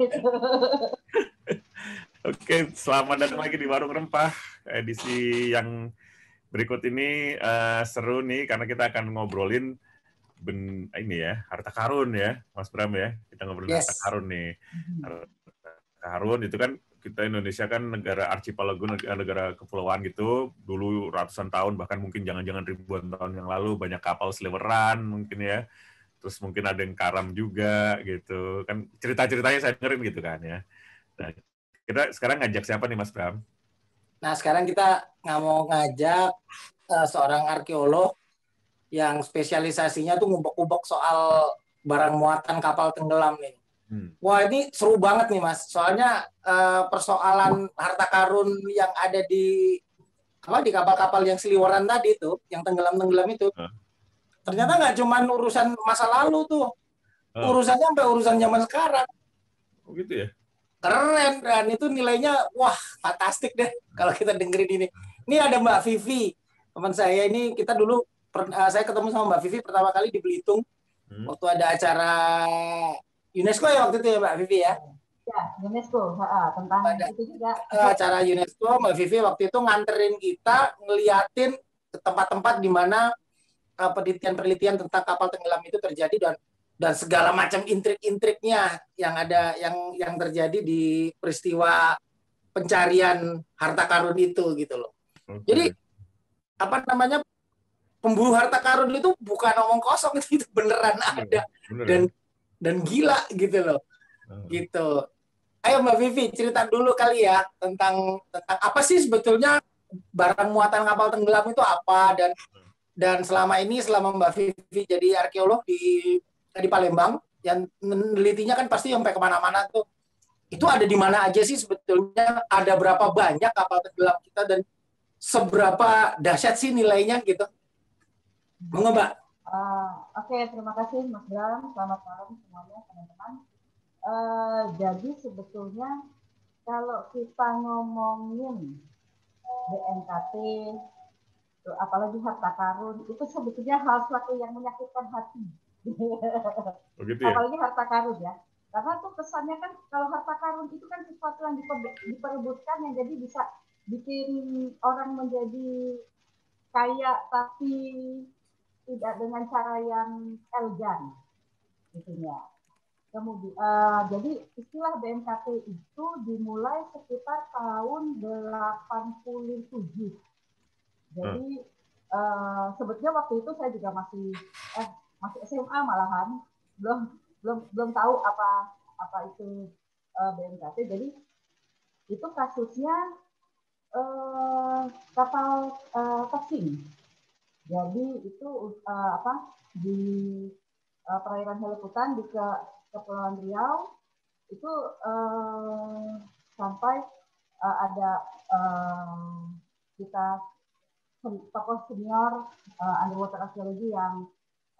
gitu. Oke, selamat datang lagi di Warung Rempah. Edisi yang berikut ini uh, seru nih karena kita akan ngobrolin ben, ini ya, harta karun ya, Mas Bram ya. Kita ngobrolin yes. harta karun nih. Harta karun itu kan kita Indonesia kan negara archipelago negara kepulauan gitu dulu ratusan tahun bahkan mungkin jangan-jangan ribuan tahun yang lalu banyak kapal seliweran mungkin ya terus mungkin ada yang karam juga gitu kan cerita-ceritanya saya dengerin gitu kan ya nah, kita sekarang ngajak siapa nih Mas Bram? Nah sekarang kita nggak mau ngajak uh, seorang arkeolog yang spesialisasinya tuh ngubek-ngubek soal barang muatan kapal tenggelam nih. Hmm. Wah ini seru banget nih Mas. Soalnya uh, persoalan harta karun yang ada di apa di kapal-kapal yang seliweran tadi itu, yang tenggelam-tenggelam itu, uh. Ternyata nggak cuma urusan masa lalu tuh, uh. urusannya sampai urusan zaman sekarang. Oh gitu ya? keren dan itu nilainya wah fantastik deh kalau kita dengerin ini. Ini ada Mbak Vivi teman saya ini kita dulu uh, saya ketemu sama Mbak Vivi pertama kali di Belitung hmm. waktu ada acara UNESCO ya waktu itu ya Mbak Vivi ya. Ya UNESCO ha, tentang ada, itu juga. Eh, acara UNESCO Mbak Vivi waktu itu nganterin kita ngeliatin tempat-tempat di mana penelitian-penelitian tentang kapal tenggelam itu terjadi dan dan segala macam intrik-intriknya yang ada yang yang terjadi di peristiwa pencarian harta karun itu gitu loh. Okay. Jadi apa namanya pemburu harta karun itu bukan omong kosong itu beneran ada bener. dan dan gila gitu loh. Uh. Gitu. Ayo Mbak Vivi cerita dulu kali ya tentang tentang apa sih sebetulnya barang muatan kapal tenggelam itu apa dan dan selama ini selama Mbak Vivi jadi arkeolog di di Palembang yang menelitinya kan pasti sampai ke mana-mana tuh. Itu ada di mana aja sih sebetulnya? Ada berapa banyak kapal tenggelam kita dan seberapa dahsyat sih nilainya gitu? Monggo Mbak. Uh, oke okay, terima kasih Mas Bram. Selamat malam semuanya teman-teman. Uh, jadi sebetulnya kalau kita ngomongin BNKT apalagi harta karun itu sebetulnya hal suatu yang menyakitkan hati Begitu ya? Apalagi harta karun ya. Karena tuh kesannya kan kalau harta karun itu kan sesuatu yang diperebutkan yang jadi bisa bikin orang menjadi kaya tapi tidak dengan cara yang elegan itunya. Kemudian uh, jadi istilah BNKT itu dimulai sekitar tahun 87. Jadi hmm. uh, sebetulnya waktu itu saya juga masih eh masih SMA malahan. Belum belum belum tahu apa apa itu uh, eh, BNKT jadi itu kasusnya uh, kapal uh, jadi itu uh, apa di uh, perairan Heliputan di ke Kepulauan Riau itu uh, sampai uh, ada uh, kita tokoh senior uh, underwater archaeology yang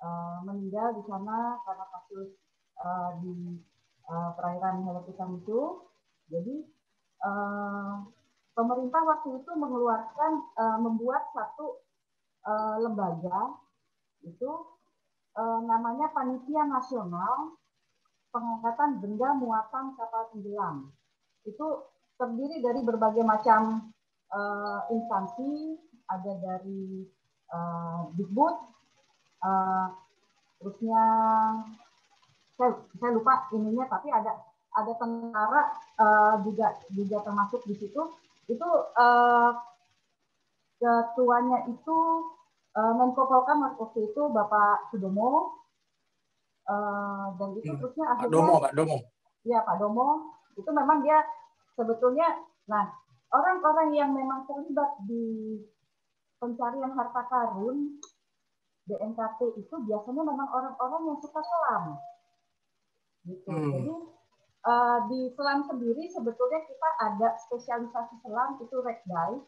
uh, meninggal di sana karena kasus uh, di uh, perairan Helepisan itu. Jadi uh, pemerintah waktu itu mengeluarkan uh, membuat satu uh, lembaga itu uh, namanya Panitia Nasional Pengangkatan Benda Muatan Kapal Tenggelam. Itu terdiri dari berbagai macam uh, instansi, ada dari uh, Digbud, uh, terusnya saya, saya lupa ininya tapi ada ada tentara uh, juga juga termasuk di situ. Itu uh, ketuanya itu uh, Menko Polkam waktu itu Bapak Sudomo. Uh, dan itu hmm. terusnya akhirnya Pak Domo Pak Domo. Ya Pak Domo. Itu memang dia sebetulnya nah orang-orang yang memang terlibat di pencarian harta karun BNKT itu biasanya memang orang-orang yang suka selam. Gitu. Hmm. Jadi uh, di selam sendiri sebetulnya kita ada spesialisasi selam itu wreck dive.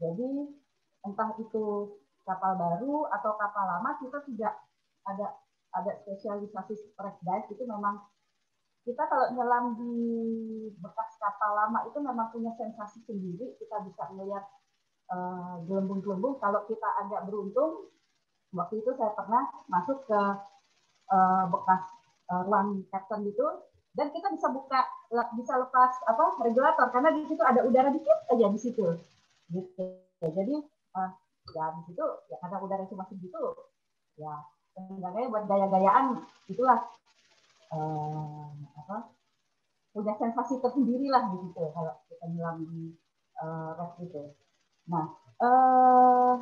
Jadi entah itu kapal baru atau kapal lama kita tidak ada ada spesialisasi wreck dive itu memang kita kalau nyelam di bekas kapal lama itu memang punya sensasi sendiri kita bisa melihat gelembung-gelembung kalau kita agak beruntung waktu itu saya pernah masuk ke uh, bekas uh, ruang captain itu dan kita bisa buka bisa lepas apa regulator karena di situ ada udara dikit aja di situ gitu. Jadi uh, ya di situ ya karena udara cuma segitu ya enggaknya buat gaya-gayaan itulah uh, apa punya sensasi tersendiri lah gitu kalau kita bilang di uh, itu nah uh,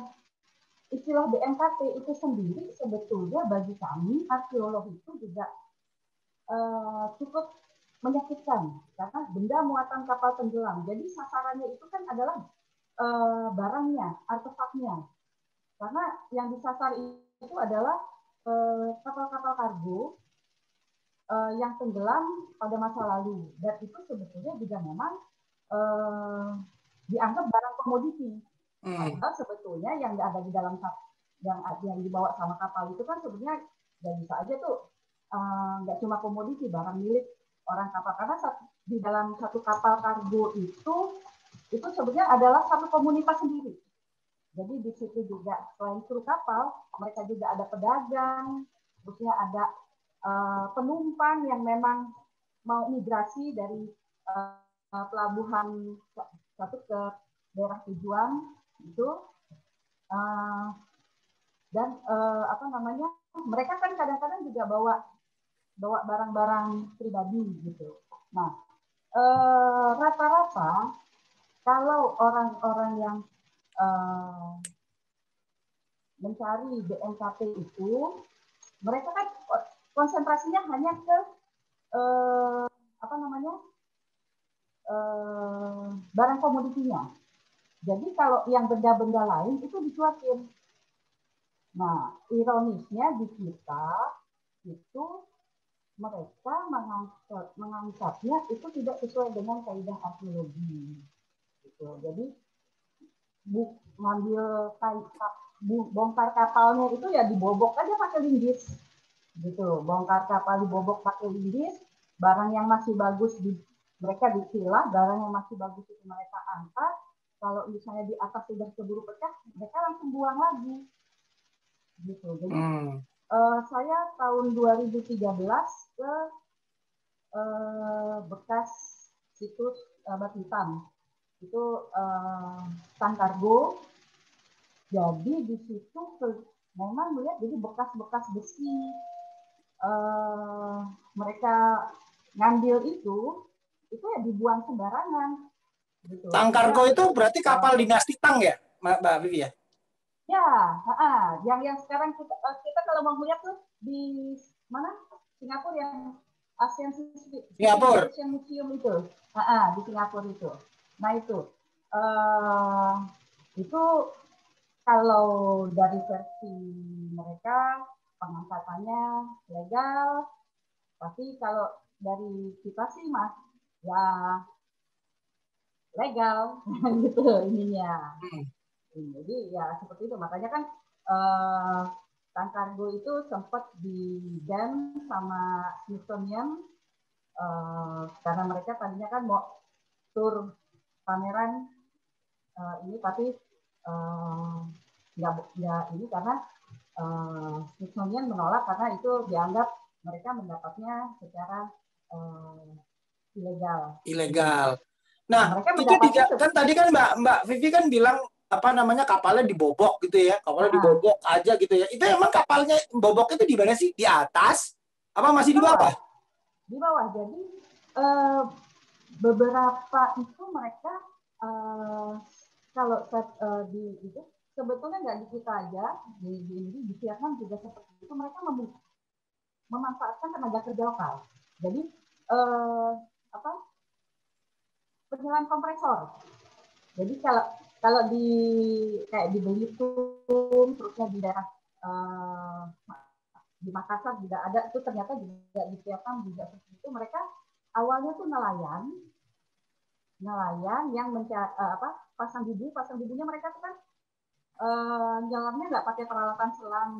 istilah BNKT itu sendiri sebetulnya bagi kami arkeolog itu juga uh, cukup menyakitkan karena benda muatan kapal tenggelam. Jadi sasarannya itu kan adalah uh, barangnya, artefaknya. Karena yang disasar itu adalah kapal-kapal uh, kargo uh, yang tenggelam pada masa lalu dan itu sebetulnya juga memang uh, dianggap barang komoditi. Hmm. Padahal sebetulnya yang ada di dalam yang yang dibawa sama kapal itu kan sebenarnya ya bisa aja tuh Eh, nggak uh, cuma komoditi barang milik orang kapal karena di dalam satu kapal kargo itu itu sebenarnya adalah satu komunitas sendiri. Jadi di situ juga selain kru kapal, mereka juga ada pedagang, terusnya ada uh, penumpang yang memang mau migrasi dari uh, pelabuhan satu ke daerah tujuan itu uh, dan uh, apa namanya mereka kan kadang-kadang juga bawa bawa barang-barang pribadi gitu. Nah, eh, rata-rata kalau orang-orang yang mencari BNKT itu, mereka kan konsentrasinya hanya ke eh, apa namanya eh, barang komoditinya. Jadi kalau yang benda-benda lain itu dicuekin. Nah, ironisnya di kita itu mereka mengangkat, mengangkatnya itu tidak sesuai dengan kaidah arkeologi. Gitu. Jadi bu, ngambil kap, bongkar kapalnya itu ya dibobok aja pakai linggis. Gitu. Bongkar kapal dibobok pakai linggis, barang yang masih bagus di mereka dipilah, barang yang masih bagus itu mereka angkat. Kalau misalnya di atas sudah keburu pecah, mereka langsung buang lagi. Gitu. Jadi hmm. uh, saya tahun 2013 ke uh, bekas situs uh, batu hitam itu uh, tan kargo jadi di situ memang melihat jadi bekas-bekas besi uh, mereka ngambil itu itu ya dibuang sembarangan gitu. tang kargo itu berarti kapal dinasti tang ya mbak Vivi ya? Ya uh, yang yang sekarang kita, kita kalau mau melihat tuh di mana? Singapura yang ASEAN Singapura. Asian Museum itu, ah, ah, di Singapura itu. Nah itu, uh, itu kalau dari versi mereka pengangkatannya legal, tapi kalau dari kita sih mas ya legal gitu ininya. Hmm. Jadi ya seperti itu makanya kan uh, Kargo itu sempat di ban sama Smithsonian uh, karena mereka tadinya kan mau tur pameran uh, ini tapi uh, nggak ini karena uh, Smithsonian menolak karena itu dianggap mereka mendapatnya secara uh, ilegal. Ilegal. Nah, nah itu tidak kan tadi kan Mbak Mbak Vivi kan bilang apa namanya kapalnya dibobok gitu ya. Kapalnya nah. dibobok aja gitu ya. Itu emang kapalnya bobok itu di mana sih? Di atas? Apa masih di bawah. di bawah. Jadi uh, beberapa itu mereka uh, kalau uh, di itu sebetulnya nggak di kita aja di di, di, Vietnam juga seperti itu mereka mem memanfaatkan tenaga kerja lokal. Jadi uh, apa penyelam kompresor jadi kalau kalau di kayak di Belitung terusnya di daerah uh, di Makassar juga ada itu ternyata juga di Vietnam juga seperti itu mereka awalnya tuh nelayan nelayan yang mencari eh, apa pasang bubu pasang bubunya mereka tuh kan uh, nyelamnya nggak pakai peralatan selam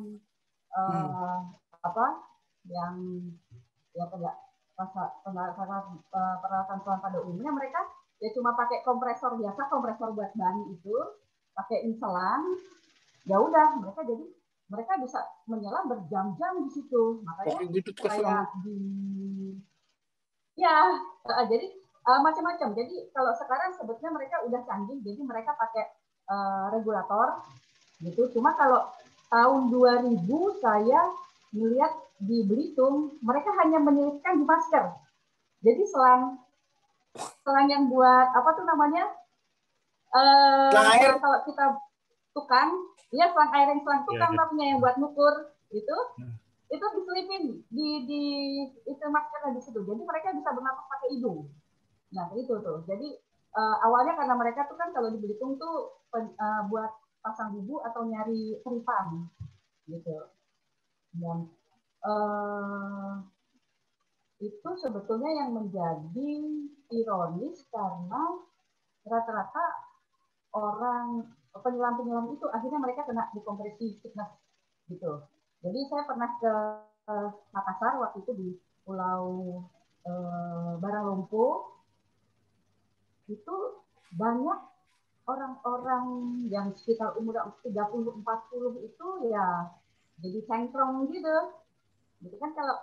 uh, hmm. apa yang ya tidak peralatan peralatan selam pada umumnya mereka ya cuma pakai kompresor biasa kompresor buat ban itu pakai inselan ya udah mereka jadi mereka bisa menyelam berjam-jam di situ makanya oh, gitu, kayak di Ya, uh, jadi uh, macam-macam. Jadi kalau sekarang sebetulnya mereka udah canggih, jadi mereka pakai uh, regulator gitu. Cuma kalau tahun 2000 saya melihat di Belitung mereka hanya menyelipkan di masker. Jadi selang selang yang buat apa tuh namanya? Uh, air. Kalau kita tukang, ya selang air yang selang tukang ya, ya. yang buat nukur itu. Hmm itu diselipin di di itu masker di situ. Jadi mereka bisa bernapas pakai hidung. Nah itu tuh. Jadi uh, awalnya karena mereka tuh kan kalau di Belitung tuh uh, buat pasang bubu atau nyari peripan gitu. Dan uh, itu sebetulnya yang menjadi ironis karena rata-rata orang penyelam-penyelam itu akhirnya mereka kena dekompresi sickness gitu jadi saya pernah ke Makassar waktu itu di Pulau eh, Baranglompok. Itu banyak orang-orang yang sekitar umur 30 40 itu ya jadi cengkrong gitu. Jadi kan kalau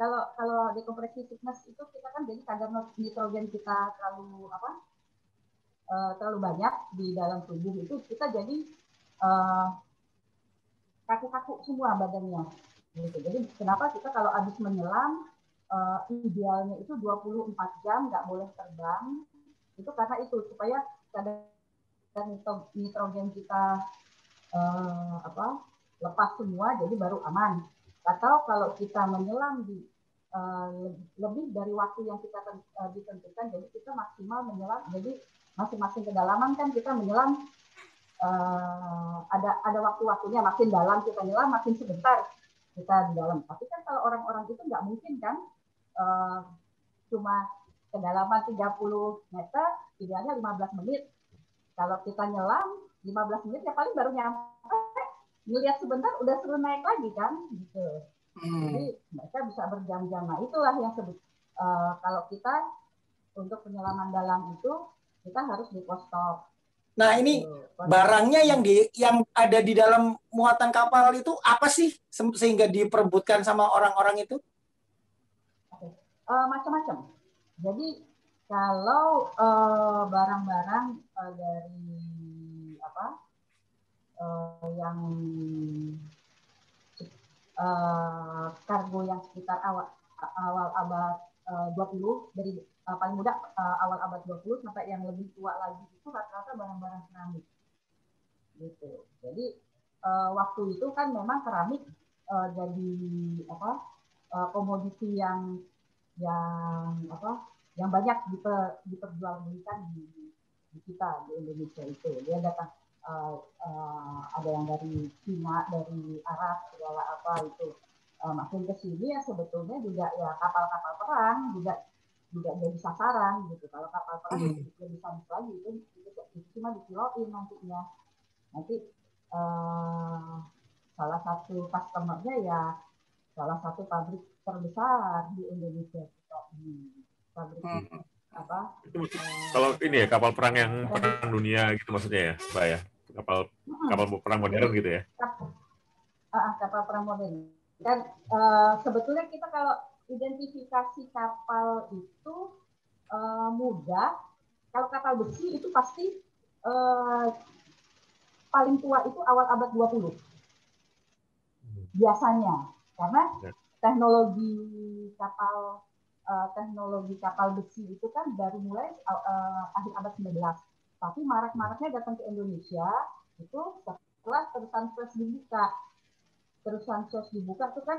kalau kalau dekompresi sickness itu kita kan jadi kadar nitrogen kita terlalu apa uh, terlalu banyak di dalam tubuh itu kita jadi uh, kaku-kaku semua badannya. Gitu. Jadi kenapa kita kalau habis menyelam uh, idealnya itu 24 jam nggak boleh terbang itu karena itu supaya kadar nitrogen kita uh, apa lepas semua jadi baru aman. Atau kalau kita menyelam di uh, lebih dari waktu yang kita uh, ditentukan, jadi kita maksimal menyelam. Jadi masing-masing kedalaman kan kita menyelam uh, ada ada waktu-waktunya makin dalam kita nyelam makin sebentar kita di dalam. Tapi kan kalau orang-orang itu nggak mungkin kan cuma kedalaman 30 meter, idealnya 15 menit. Kalau kita nyelam 15 menit ya paling baru nyampe, ngeliat sebentar udah suruh naik lagi kan, gitu. Hmm. Jadi mereka bisa berjam-jam. Nah itulah yang sebut uh, kalau kita untuk penyelaman dalam itu kita harus di stop Nah, ini barangnya yang di yang ada di dalam muatan kapal itu apa sih sehingga diperebutkan sama orang-orang itu? Uh, macam-macam. Jadi kalau uh, barang-barang uh, dari apa uh, yang uh, kargo yang sekitar awal awal abad uh, 20 dari uh, paling muda uh, awal abad 20 sampai yang lebih tua lagi itu rata-rata barang-barang keramik. Gitu. Jadi uh, waktu itu kan memang keramik uh, jadi apa uh, komoditi yang yang apa yang banyak diper, diperjualbelikan di, di kita di Indonesia itu. Dia datang uh, uh, ada yang dari Cina, dari Arab, segala apa itu. Uh, makin ke sini ya sebetulnya juga ya kapal-kapal perang juga juga jadi sasaran gitu. Kalau kapal perang hmm. itu bisa lagi itu, itu, itu cuma dikiloin nantinya. Nanti uh, salah satu customernya ya salah satu pabrik terbesar di Indonesia di pabrik hmm. Apa? Itu, uh, kalau ini ya kapal perang yang perang dunia gitu maksudnya ya, Mbak ya? Kapal hmm. kapal perang modern gitu ya? Kapal, uh, kapal perang modern. Dan uh, sebetulnya kita kalau identifikasi kapal itu uh, mudah. Kalau kapal besi itu pasti uh, paling tua itu awal abad 20. Biasanya. Karena ya. teknologi kapal uh, teknologi kapal besi itu kan dari mulai uh, akhir abad 19. Tapi marak-maraknya datang ke Indonesia itu setelah terusan Suez dibuka. Terusan Suez dibuka itu kan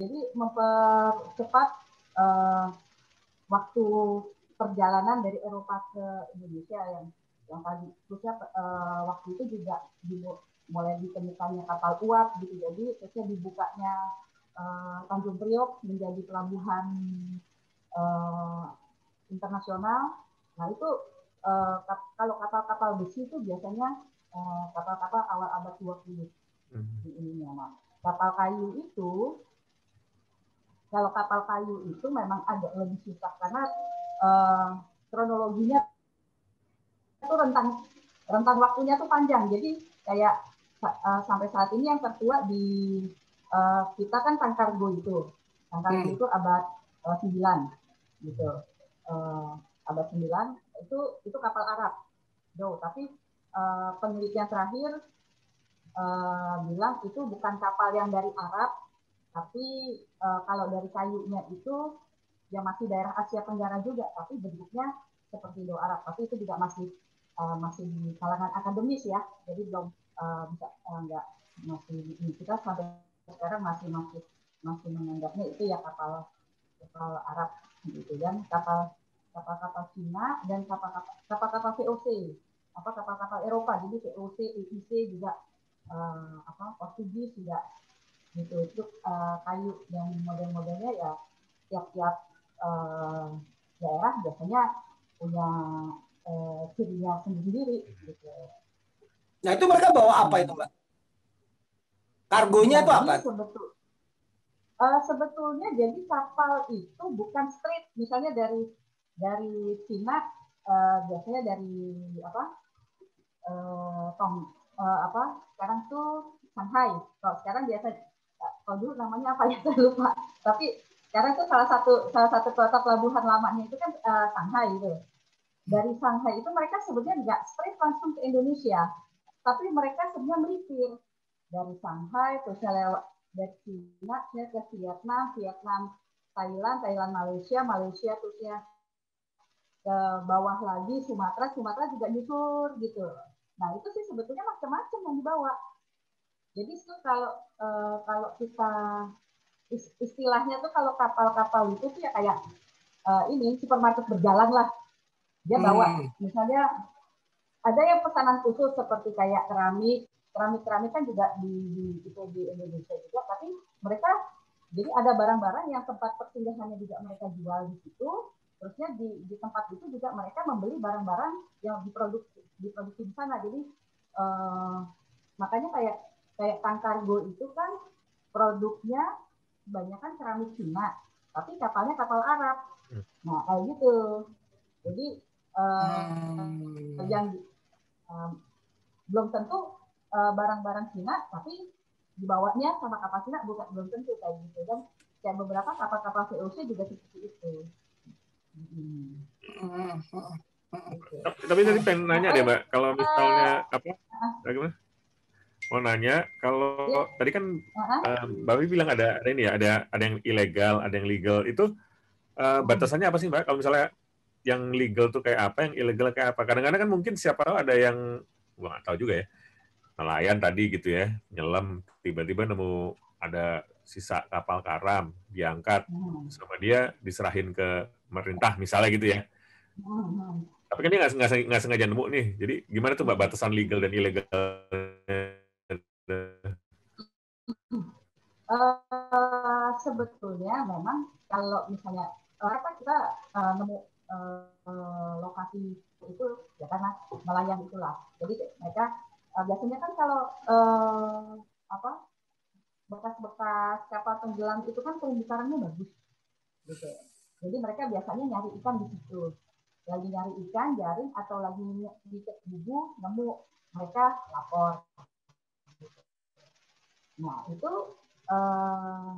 jadi mempercepat uh, waktu perjalanan dari Eropa ke Indonesia yang yang tadi terusnya uh, waktu itu juga mulai ditemukannya kapal uap gitu jadi terusnya dibukanya uh, Tanjung Priok menjadi pelabuhan uh, internasional nah itu uh, kalau kapal-kapal besi itu biasanya kapal-kapal uh, awal abad 20 hmm. di ininya kapal kayu itu kalau kapal kayu itu memang agak lebih susah karena uh, kronologinya itu rentang rentang waktunya tuh panjang. Jadi kayak uh, sampai saat ini yang tertua di uh, kita kan Tangkargo itu. Tangkargo hmm. itu abad uh, 9 gitu. Uh, abad 9 itu itu kapal Arab. Do, tapi uh, penelitian terakhir uh, bilang itu bukan kapal yang dari Arab, tapi uh, kalau dari kayunya itu yang masih daerah Asia Tenggara juga, tapi bentuknya seperti do Arab, tapi itu juga masih uh, masih di kalangan akademis ya, jadi belum uh, bisa uh, enggak masih kita sampai sekarang masih masih masih menganggapnya itu ya kapal kapal Arab gitu dan kapal kapal-kapal Cina dan kapal-kapal VOC apa kapal-kapal Eropa jadi VOC EIC juga uh, apa Portugis juga gitu itu uh, kayu yang model-modelnya ya tiap-tiap uh, daerah biasanya punya uh, cirinya sendiri gitu. Nah itu mereka bawa apa itu mbak? Kargonya itu apa? Sebetul, uh, sebetulnya jadi kapal itu bukan straight, misalnya dari dari Cina uh, biasanya dari apa uh, Tong uh, apa sekarang tuh Shanghai. Kalau sekarang biasa kalau dulu namanya apa ya saya lupa. Tapi sekarang tuh salah satu salah satu kota pelabuhan lamanya itu kan uh, Shanghai itu. Dari Shanghai itu mereka sebenarnya nggak straight langsung ke Indonesia, tapi mereka sebenarnya melipir dari Shanghai terusnya lewat dari Cina ke Vietnam, Vietnam Thailand, Thailand Malaysia, Malaysia terusnya ke bawah lagi Sumatera, Sumatera juga nyusur gitu. Nah itu sih sebetulnya macam-macam yang dibawa. Jadi itu kalau eh, kalau kita istilahnya tuh kalau kapal-kapal itu tuh ya kayak eh, ini supermarket berjalan lah. Dia bawa hmm. misalnya ada yang pesanan khusus seperti kayak keramik, keramik-keramik kan juga di, di itu di Indonesia juga, tapi mereka jadi ada barang-barang yang tempat persinggahannya juga mereka jual di situ, terusnya di, di tempat itu juga mereka membeli barang-barang yang diproduksi diproduksi di sana. Jadi eh, makanya kayak kayak Tangkargo itu kan produknya banyak kan keramik Cina, tapi kapalnya kapal Arab. Hmm. Nah kayak gitu. Jadi eh, hmm. yang eh, belum tentu barang-barang Cina tapi dibawanya sama kapal Cina bukan belum tentu kayak gitu dan kayak beberapa kapal-kapal VOC juga seperti itu. Hmm. Tapi tadi pengen nanya deh, Mbak, kalau misalnya apa? Bagaimana? Mau nanya, kalau ya. tadi kan uh, Mbak bilang ada ada ini ya, ada ada yang ilegal, ada yang legal. Itu uh, batasannya apa sih, Mbak? Kalau misalnya yang legal tuh kayak apa, yang ilegal kayak apa? Kadang-kadang kan mungkin siapa tahu ada yang gua nggak tahu juga ya nelayan tadi gitu ya, nyelam tiba-tiba nemu ada sisa kapal karam diangkat hmm. sama dia diserahin ke pemerintah misalnya gitu ya. Hmm. Tapi kan dia nggak sengaja nemu nih. Jadi gimana tuh mbak batasan legal dan ilegal? Uh, sebetulnya memang kalau misalnya apa kita uh, nemu uh, lokasi itu ya karena nelayan itulah. Jadi mereka uh, biasanya kan kalau uh, apa bekas-bekas kapal tenggelam itu kan terumbu karangnya bagus gitu. Jadi mereka biasanya nyari ikan di situ. Lagi nyari ikan jaring atau lagi di bubu nemu mereka lapor nah itu uh,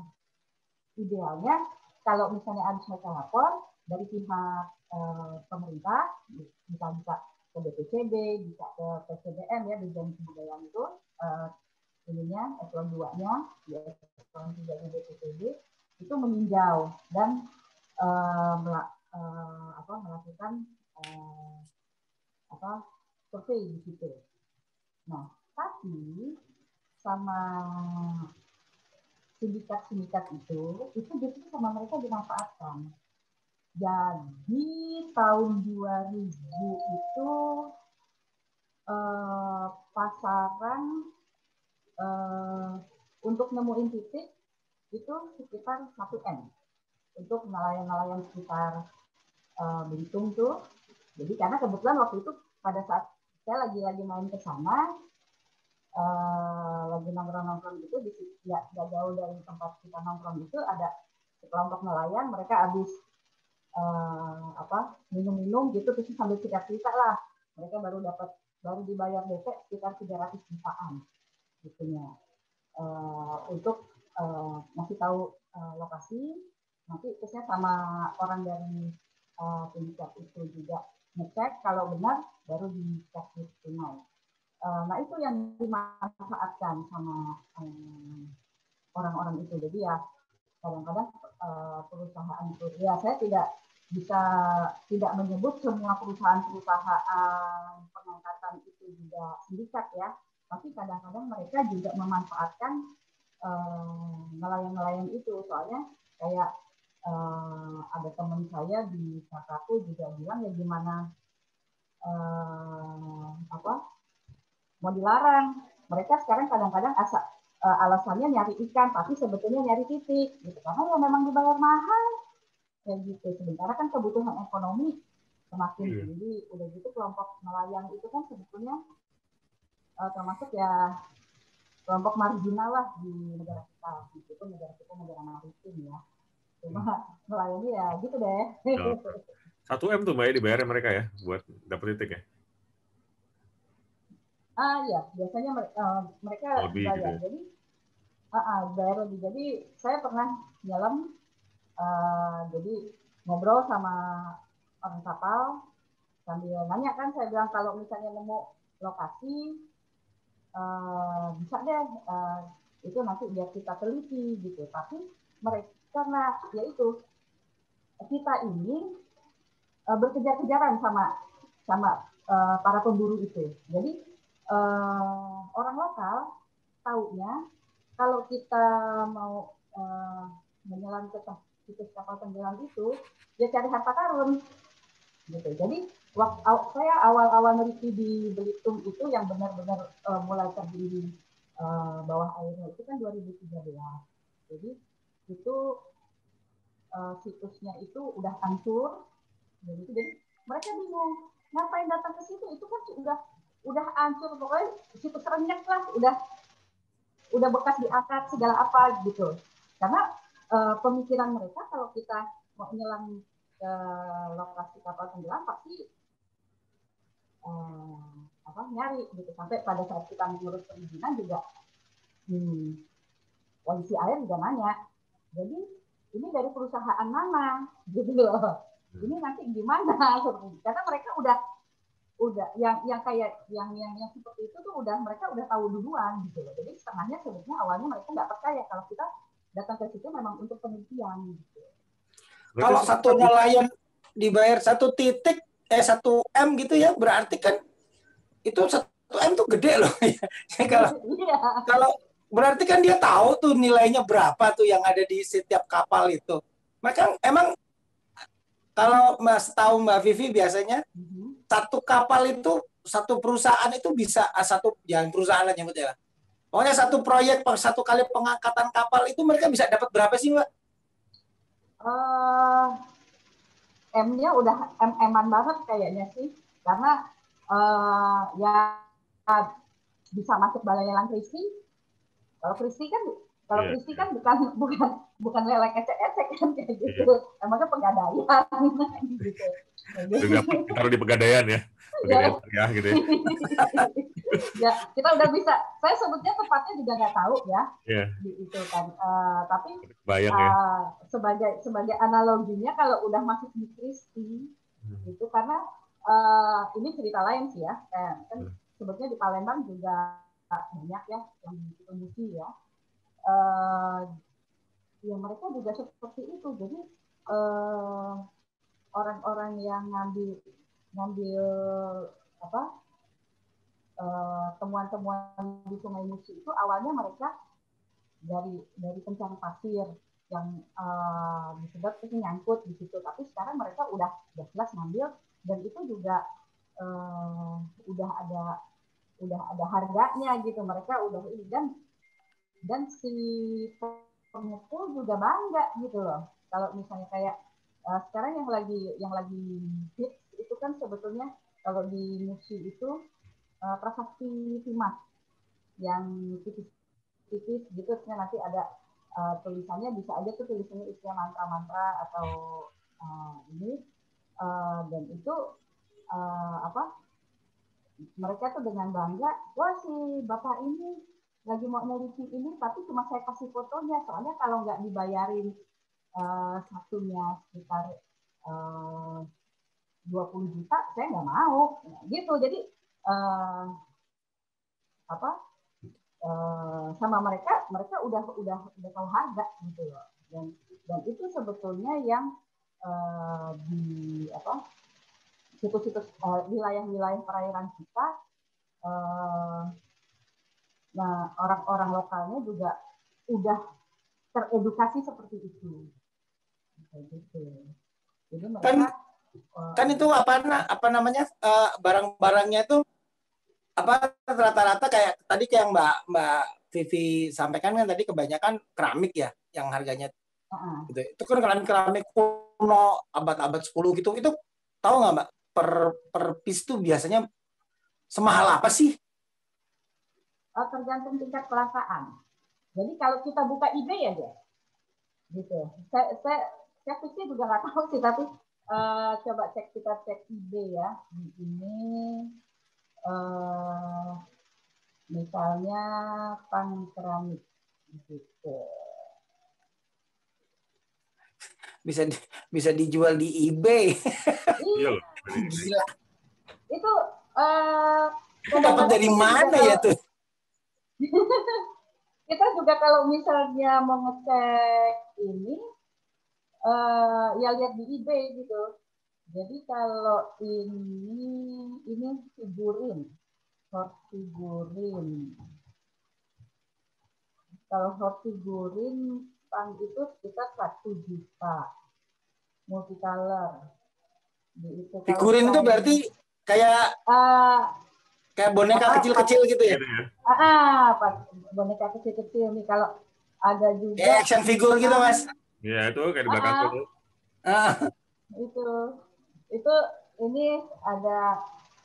idealnya kalau misalnya harus mereka lapor dari pihak uh, pemerintah bisa ke BPCB, bisa ke PCBM ya, Dirjen Kebudayaan itu uh, ininya eselon 2-nya, ya eselon 3 BPCB itu meninjau dan uh, melak, uh, apa, melakukan uh, apa survei di situ. Nah, tapi sama sindikat-sindikat itu, itu justru sama mereka dimanfaatkan jadi tahun 2000 itu eh, pasaran eh, untuk nemuin titik itu sekitar 1 M untuk nelayan-nelayan sekitar eh, Belitung tuh. Jadi karena kebetulan waktu itu pada saat saya lagi-lagi main ke sana, eh, lagi nongkrong-nongkrong gitu, di ya, gak jauh dari tempat kita nongkrong itu ada kelompok nelayan, mereka habis uh, apa minum-minum gitu terus sambil cerita-cerita lah mereka baru dapat baru dibayar DP sekitar 300 jutaan gitunya uh, untuk uh, ngasih tahu uh, lokasi nanti terusnya sama orang dari uh, itu juga ngecek kalau benar baru dicek di tunai. Nah itu yang dimanfaatkan sama um, orang-orang itu. Jadi ya kadang-kadang uh, perusahaan itu ya saya tidak bisa tidak menyebut semua perusahaan-perusahaan pengangkatan itu juga sindikat ya, tapi kadang-kadang mereka juga memanfaatkan nelayan-nelayan uh, itu. Soalnya kayak uh, ada teman saya di Sakaku juga bilang ya gimana uh, apa mau dilarang? Mereka sekarang kadang-kadang asa, alasannya nyari ikan tapi sebetulnya nyari titik gitu. Karena ya memang dibayar mahal kayak gitu. Sementara kan kebutuhan ekonomi semakin yeah. jadi udah gitu kelompok nelayan itu kan sebetulnya uh, termasuk ya kelompok marginal lah di negara kita. Meskipun negara kita negara maritim ya. Cuma melayani ya gitu deh. Satu m tuh mbak ya dibayar mereka ya buat dapat titik ya? Ah ya biasanya uh, mereka lebih bayar gitu ya? jadi uh, uh, bayar lebih jadi saya pernah nyelam uh, jadi ngobrol sama orang kapal sambil nanya kan saya bilang kalau misalnya nemu lokasi uh, bisa deh uh, itu nanti biar kita teliti gitu tapi mereka karena yaitu kita ini uh, berkejar-kejaran sama sama uh, para pemburu itu. Jadi uh, orang lokal taunya kalau kita mau uh, menyelam ke situs kapal tenggelam itu, ya cari harta karun. Gitu. Jadi waktu saya awal-awal neliti di Belitung itu yang benar-benar uh, mulai terjadi di uh, bawah airnya itu kan 2013. Jadi itu uh, situsnya itu udah hancur jadi itu jadi mereka bingung ngapain datang ke situ itu kan udah udah hancur pokoknya situs renyek lah udah udah bekas diangkat segala apa gitu karena uh, pemikiran mereka kalau kita mau nyelam ke lokasi kapal tenggelam pasti uh, apa nyari gitu. Sampai pada saat kita mengurus perizinan juga hmm, polisi air juga nanya jadi ini dari perusahaan mana? Gitu loh. Ini nanti gimana? Karena mereka udah udah yang yang kayak yang yang yang seperti itu tuh udah mereka udah tahu duluan gitu loh. Jadi setengahnya sebenarnya awalnya mereka nggak percaya kalau kita datang ke situ memang untuk penelitian gitu. kalau satu nelayan dibayar satu titik eh satu m gitu ya berarti kan itu satu m tuh gede loh kalau iya. kalau berarti kan dia tahu tuh nilainya berapa tuh yang ada di setiap kapal itu. Maka emang kalau Mas tahu Mbak Vivi biasanya mm-hmm. satu kapal itu satu perusahaan itu bisa ah, satu jangan perusahaan lah nyebutnya. Pokoknya satu proyek satu kali pengangkatan kapal itu mereka bisa dapat berapa sih Mbak? Uh, M-nya udah M-an banget kayaknya sih. Karena uh, ya bisa masuk balai lelang krisi kalau Kristi kan kalau yeah. Kristi kan bukan bukan bukan lelek ecek-ecek kan kayak gitu. Yeah. Emangnya pegadaian gitu. Kita taruh di pegadaian ya. Pegadaian ya, gitu ya. ya, kita udah bisa. Saya sebutnya tepatnya juga nggak tahu ya. Yeah. Itu kan. Uh, tapi Bayang, uh, ya. Eh, sebagai sebagai analoginya kalau udah masuk di Kristi hmm. itu karena uh, ini cerita lain sih ya. Eh, kan hmm. sebetulnya di Palembang juga banyak ya yang diproduksi ya. Uh, ya mereka juga seperti itu. Jadi eh, orang-orang yang ngambil ngambil apa eh, temuan-temuan di Sungai Musi itu awalnya mereka dari dari pencari pasir yang uh, disedot nyangkut di situ tapi sekarang mereka udah jelas ngambil dan itu juga uh, udah ada udah ada harganya gitu mereka udah ini dan dan si pemukul juga bangga gitu loh. Kalau misalnya kayak uh, sekarang yang lagi yang lagi hit itu kan sebetulnya kalau di musi itu uh, prasasti timas yang tipis-tipis gitu nanti ada uh, tulisannya bisa aja tuh tulisannya isinya mantra-mantra atau uh, ini uh, dan itu uh, apa mereka tuh dengan bangga, wah si bapak ini lagi mau neliti ini, tapi cuma saya kasih fotonya, soalnya kalau nggak dibayarin uh, satunya sekitar uh, 20 juta, saya nggak mau. Gitu. Jadi uh, apa? Uh, sama mereka, mereka udah udah udah tahu harga gitu loh. Dan dan itu sebetulnya yang uh, di apa situs-situs uh, wilayah-wilayah perairan kita uh, nah orang-orang lokalnya juga udah teredukasi seperti itu gitu. Jadi mereka kan, uh, kan itu apa apa namanya uh, barang-barangnya itu apa rata-rata kayak tadi kayak Mbak Mbak Vivi sampaikan kan tadi kebanyakan keramik ya yang harganya uh-uh. gitu. Itu kan keramik keramik kuno abad-abad 10 gitu. Itu tahu nggak Mbak per per piece tuh biasanya semahal apa sih? Oh, tergantung tingkat kelangkaan. Jadi kalau kita buka eBay aja, gitu. Saya, saya saya pikir juga nggak tahu sih tapi uh, coba cek kita cek ide ya di ini uh, misalnya pan keramik gitu bisa bisa dijual di eBay. Iya. Gila. Itu uh, dapat dari mana ya tuh? kita juga kalau misalnya mau ngecek ini uh, ya lihat di eBay gitu. Jadi kalau ini ini figurin, short figurin. Kalau short figurin pang itu sekitar satu juta multicolor. Itu figurin itu berarti kayak uh, kayak boneka kecil-kecil gitu ya? Ah, apa boneka kecil-kecil nih kalau ada juga. Kayak action figure gitu mas? Iya itu kayak di belakang itu. Ah. Itu itu ini ada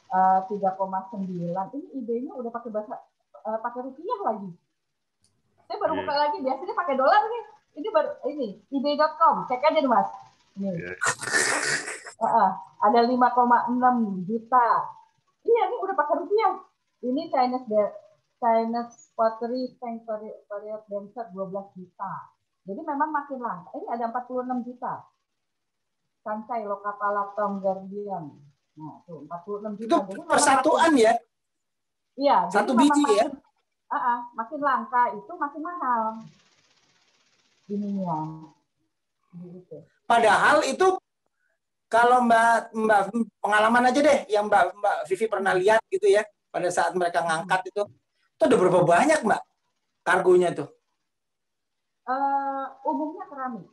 uh, 3,9. Ini idenya udah pakai bahasa uh, pakai rupiah lagi. Saya baru yeah. buka lagi biasanya pakai dolar nih. Ini baru ini ide.com. Cek aja nih Mas. Ini. Yeah. Uh, uh, ada 5,6 juta. Iya, ini udah pakai rupiah. Ini Chinese Chinese Pottery Tank Period Dancer 12 juta. Jadi memang makin langka. Ini ada 46 juta. Sancai Lokapala Tom Guardian. Nah, tuh 46 juta. Itu persatuan ya? Iya. Satu biji makin, ya? Uh, uh, makin langka itu makin mahal. Ininya. Gitu. Padahal itu kalau Mbak Mbak pengalaman aja deh yang Mbak Mbak Vivi pernah lihat gitu ya pada saat mereka ngangkat itu itu ada berapa banyak Mbak kargonya tuh? Uh, umumnya keramik.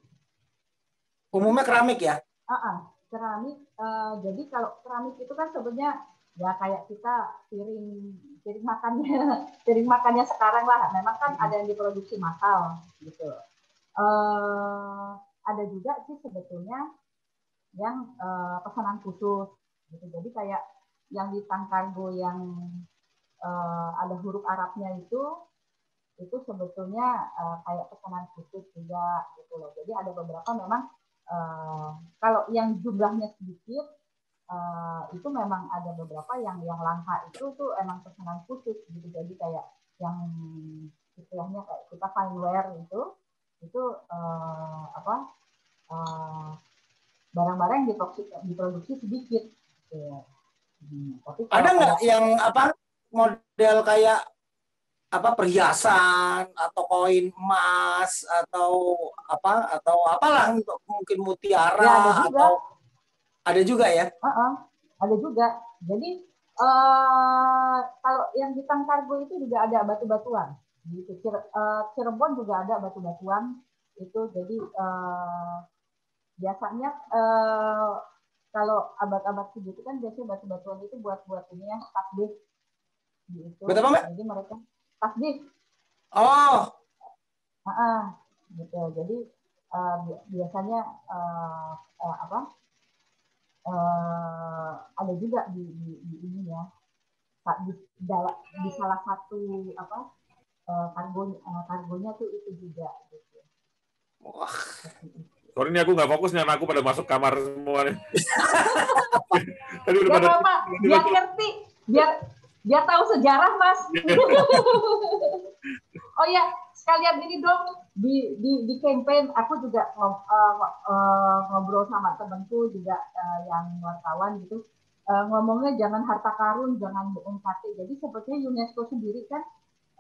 Umumnya keramik ya? Uh -uh, keramik. Uh, jadi kalau keramik itu kan sebenarnya ya kayak kita piring piring makannya piring makannya sekarang lah. Memang kan ada yang diproduksi massal gitu. Uh, ada juga sih sebetulnya yang uh, pesanan khusus gitu. Jadi kayak yang di tangkargo yang uh, ada huruf Arabnya itu itu sebetulnya uh, kayak pesanan khusus juga gitu loh. Jadi ada beberapa memang uh, kalau yang jumlahnya sedikit uh, itu memang ada beberapa yang yang langka itu tuh emang pesanan khusus gitu. Jadi kayak yang istilahnya kayak kita fine wear itu itu uh, apa uh, barang-barang yang diproduksi, diproduksi sedikit. Hmm, tapi ada nggak yang apa model kayak apa perhiasan atau koin emas atau apa atau apalah untuk mungkin mutiara ya, ada juga. atau ada juga ya? Uh -uh, ada juga. Jadi uh, kalau yang di Tangkargo itu juga ada batu-batuan. Gitu. Eh, Cirebon juga ada batu-batuan itu. Jadi uh, biasanya uh, kalau abad-abad segitu kan biasanya batu-batuan itu buat buat ini ya takbir gitu. Buat apa mbak? Jadi mereka tasbih. Oh. Ah, uh, gitu. Jadi uh, biasanya uh, uh, apa? Uh, ada juga di, di, di ini ya. Di, di salah satu apa? Uh, kargo uh, kargonya tuh itu juga gitu. Wah. Sorry ini aku nggak fokus nih aku pada masuk kamar semua nih. Tadi udah pada apa, biar ngerti, biar biar tahu sejarah mas. oh ya, sekalian ini dong di di di campaign aku juga uh, uh, ngobrol sama temanku juga uh, yang wartawan gitu uh, ngomongnya jangan harta karun jangan BNKT jadi sebetulnya UNESCO sendiri kan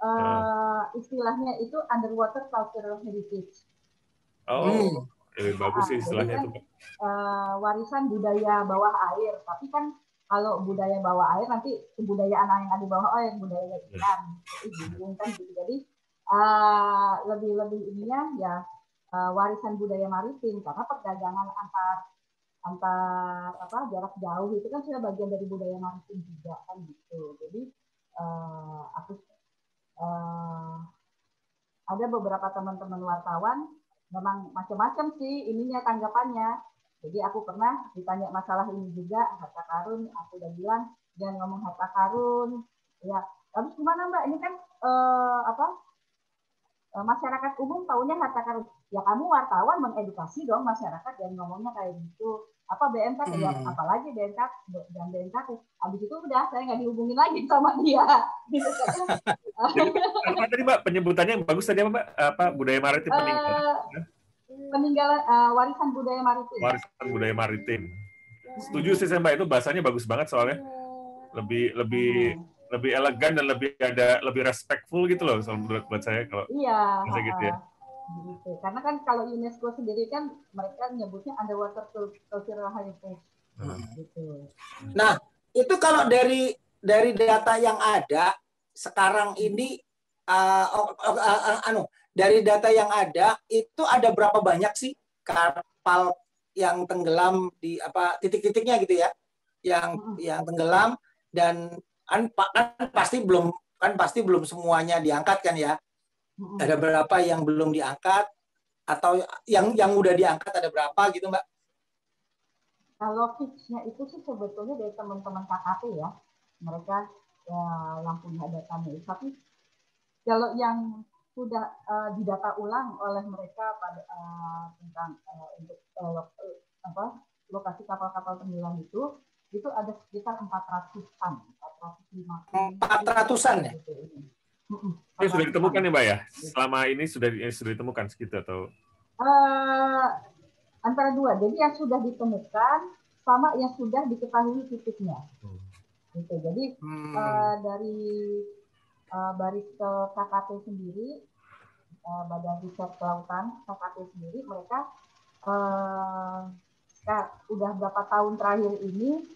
uh, istilahnya itu underwater cultural heritage oh hmm. Lebih bagus sih istilahnya kan, itu uh, warisan budaya bawah air. Tapi kan kalau budaya bawah air nanti kebudayaan yang ada di bawah air budaya ikan itu bingung kan gitu. Jadi uh, lebih lebih ininya ya uh, warisan budaya maritim. Karena perdagangan antar antar apa jarak jauh itu kan sudah bagian dari budaya maritim juga kan gitu. Jadi uh, aku uh, ada beberapa teman-teman wartawan memang macam-macam sih ininya tanggapannya jadi aku pernah ditanya masalah ini juga harta karun, aku udah bilang jangan ngomong harta karun. Ya, tapi gimana Mbak? Ini kan eh, apa? Eh, masyarakat umum tahunya harta karun. Ya kamu wartawan mengedukasi dong masyarakat dan ngomongnya kayak gitu. Apa? Ya, hmm. Ya, apalagi BNKT dan BNKT. Habis itu udah saya nggak dihubungin lagi sama dia. Gitu Jadi, tadi Mbak penyebutannya bagus tadi apa Mbak? Apa budaya maritim peninggalan? Uh, peninggalan uh, warisan budaya maritim. Warisan budaya maritim. Setuju sih saya Mbak itu bahasanya bagus banget soalnya lebih lebih hmm. lebih elegan dan lebih ada lebih respectful gitu loh soal menurut buat saya kalau iya gitu ya. Gitu. Karena kan kalau UNESCO sendiri kan mereka nyebutnya underwater cultural heritage. Hmm. Gitu. Nah, itu kalau dari dari data yang ada sekarang ini uh, uh, uh, uh, anu dari data yang ada itu ada berapa banyak sih kapal yang tenggelam di apa titik-titiknya gitu ya yang hmm. yang tenggelam dan kan, kan pasti belum kan pasti belum semuanya diangkat kan ya. Ada berapa yang belum diangkat? Atau yang yang udah diangkat ada berapa gitu mbak? Kalau fixnya itu sih sebetulnya dari teman-teman KKP ya. Mereka ya, yang punya datanya tapi kalau yang sudah uh, didata ulang oleh mereka pada uh, tentang uh, untuk uh, apa lokasi kapal-kapal tenggelam itu itu ada sekitar 400-an, 450. 400-an ya? Gitu, ini sudah ditemukan nih Mbak ya? Selama ini sudah sudah ditemukan segitu atau? Uh, antara dua. Jadi yang sudah ditemukan sama yang sudah diketahui titiknya. Hmm. Gitu. Jadi hmm. uh, dari uh, baris ke KKP sendiri, uh, Badan Riset Kelautan KKP sendiri, mereka uh, ya, udah berapa tahun terakhir ini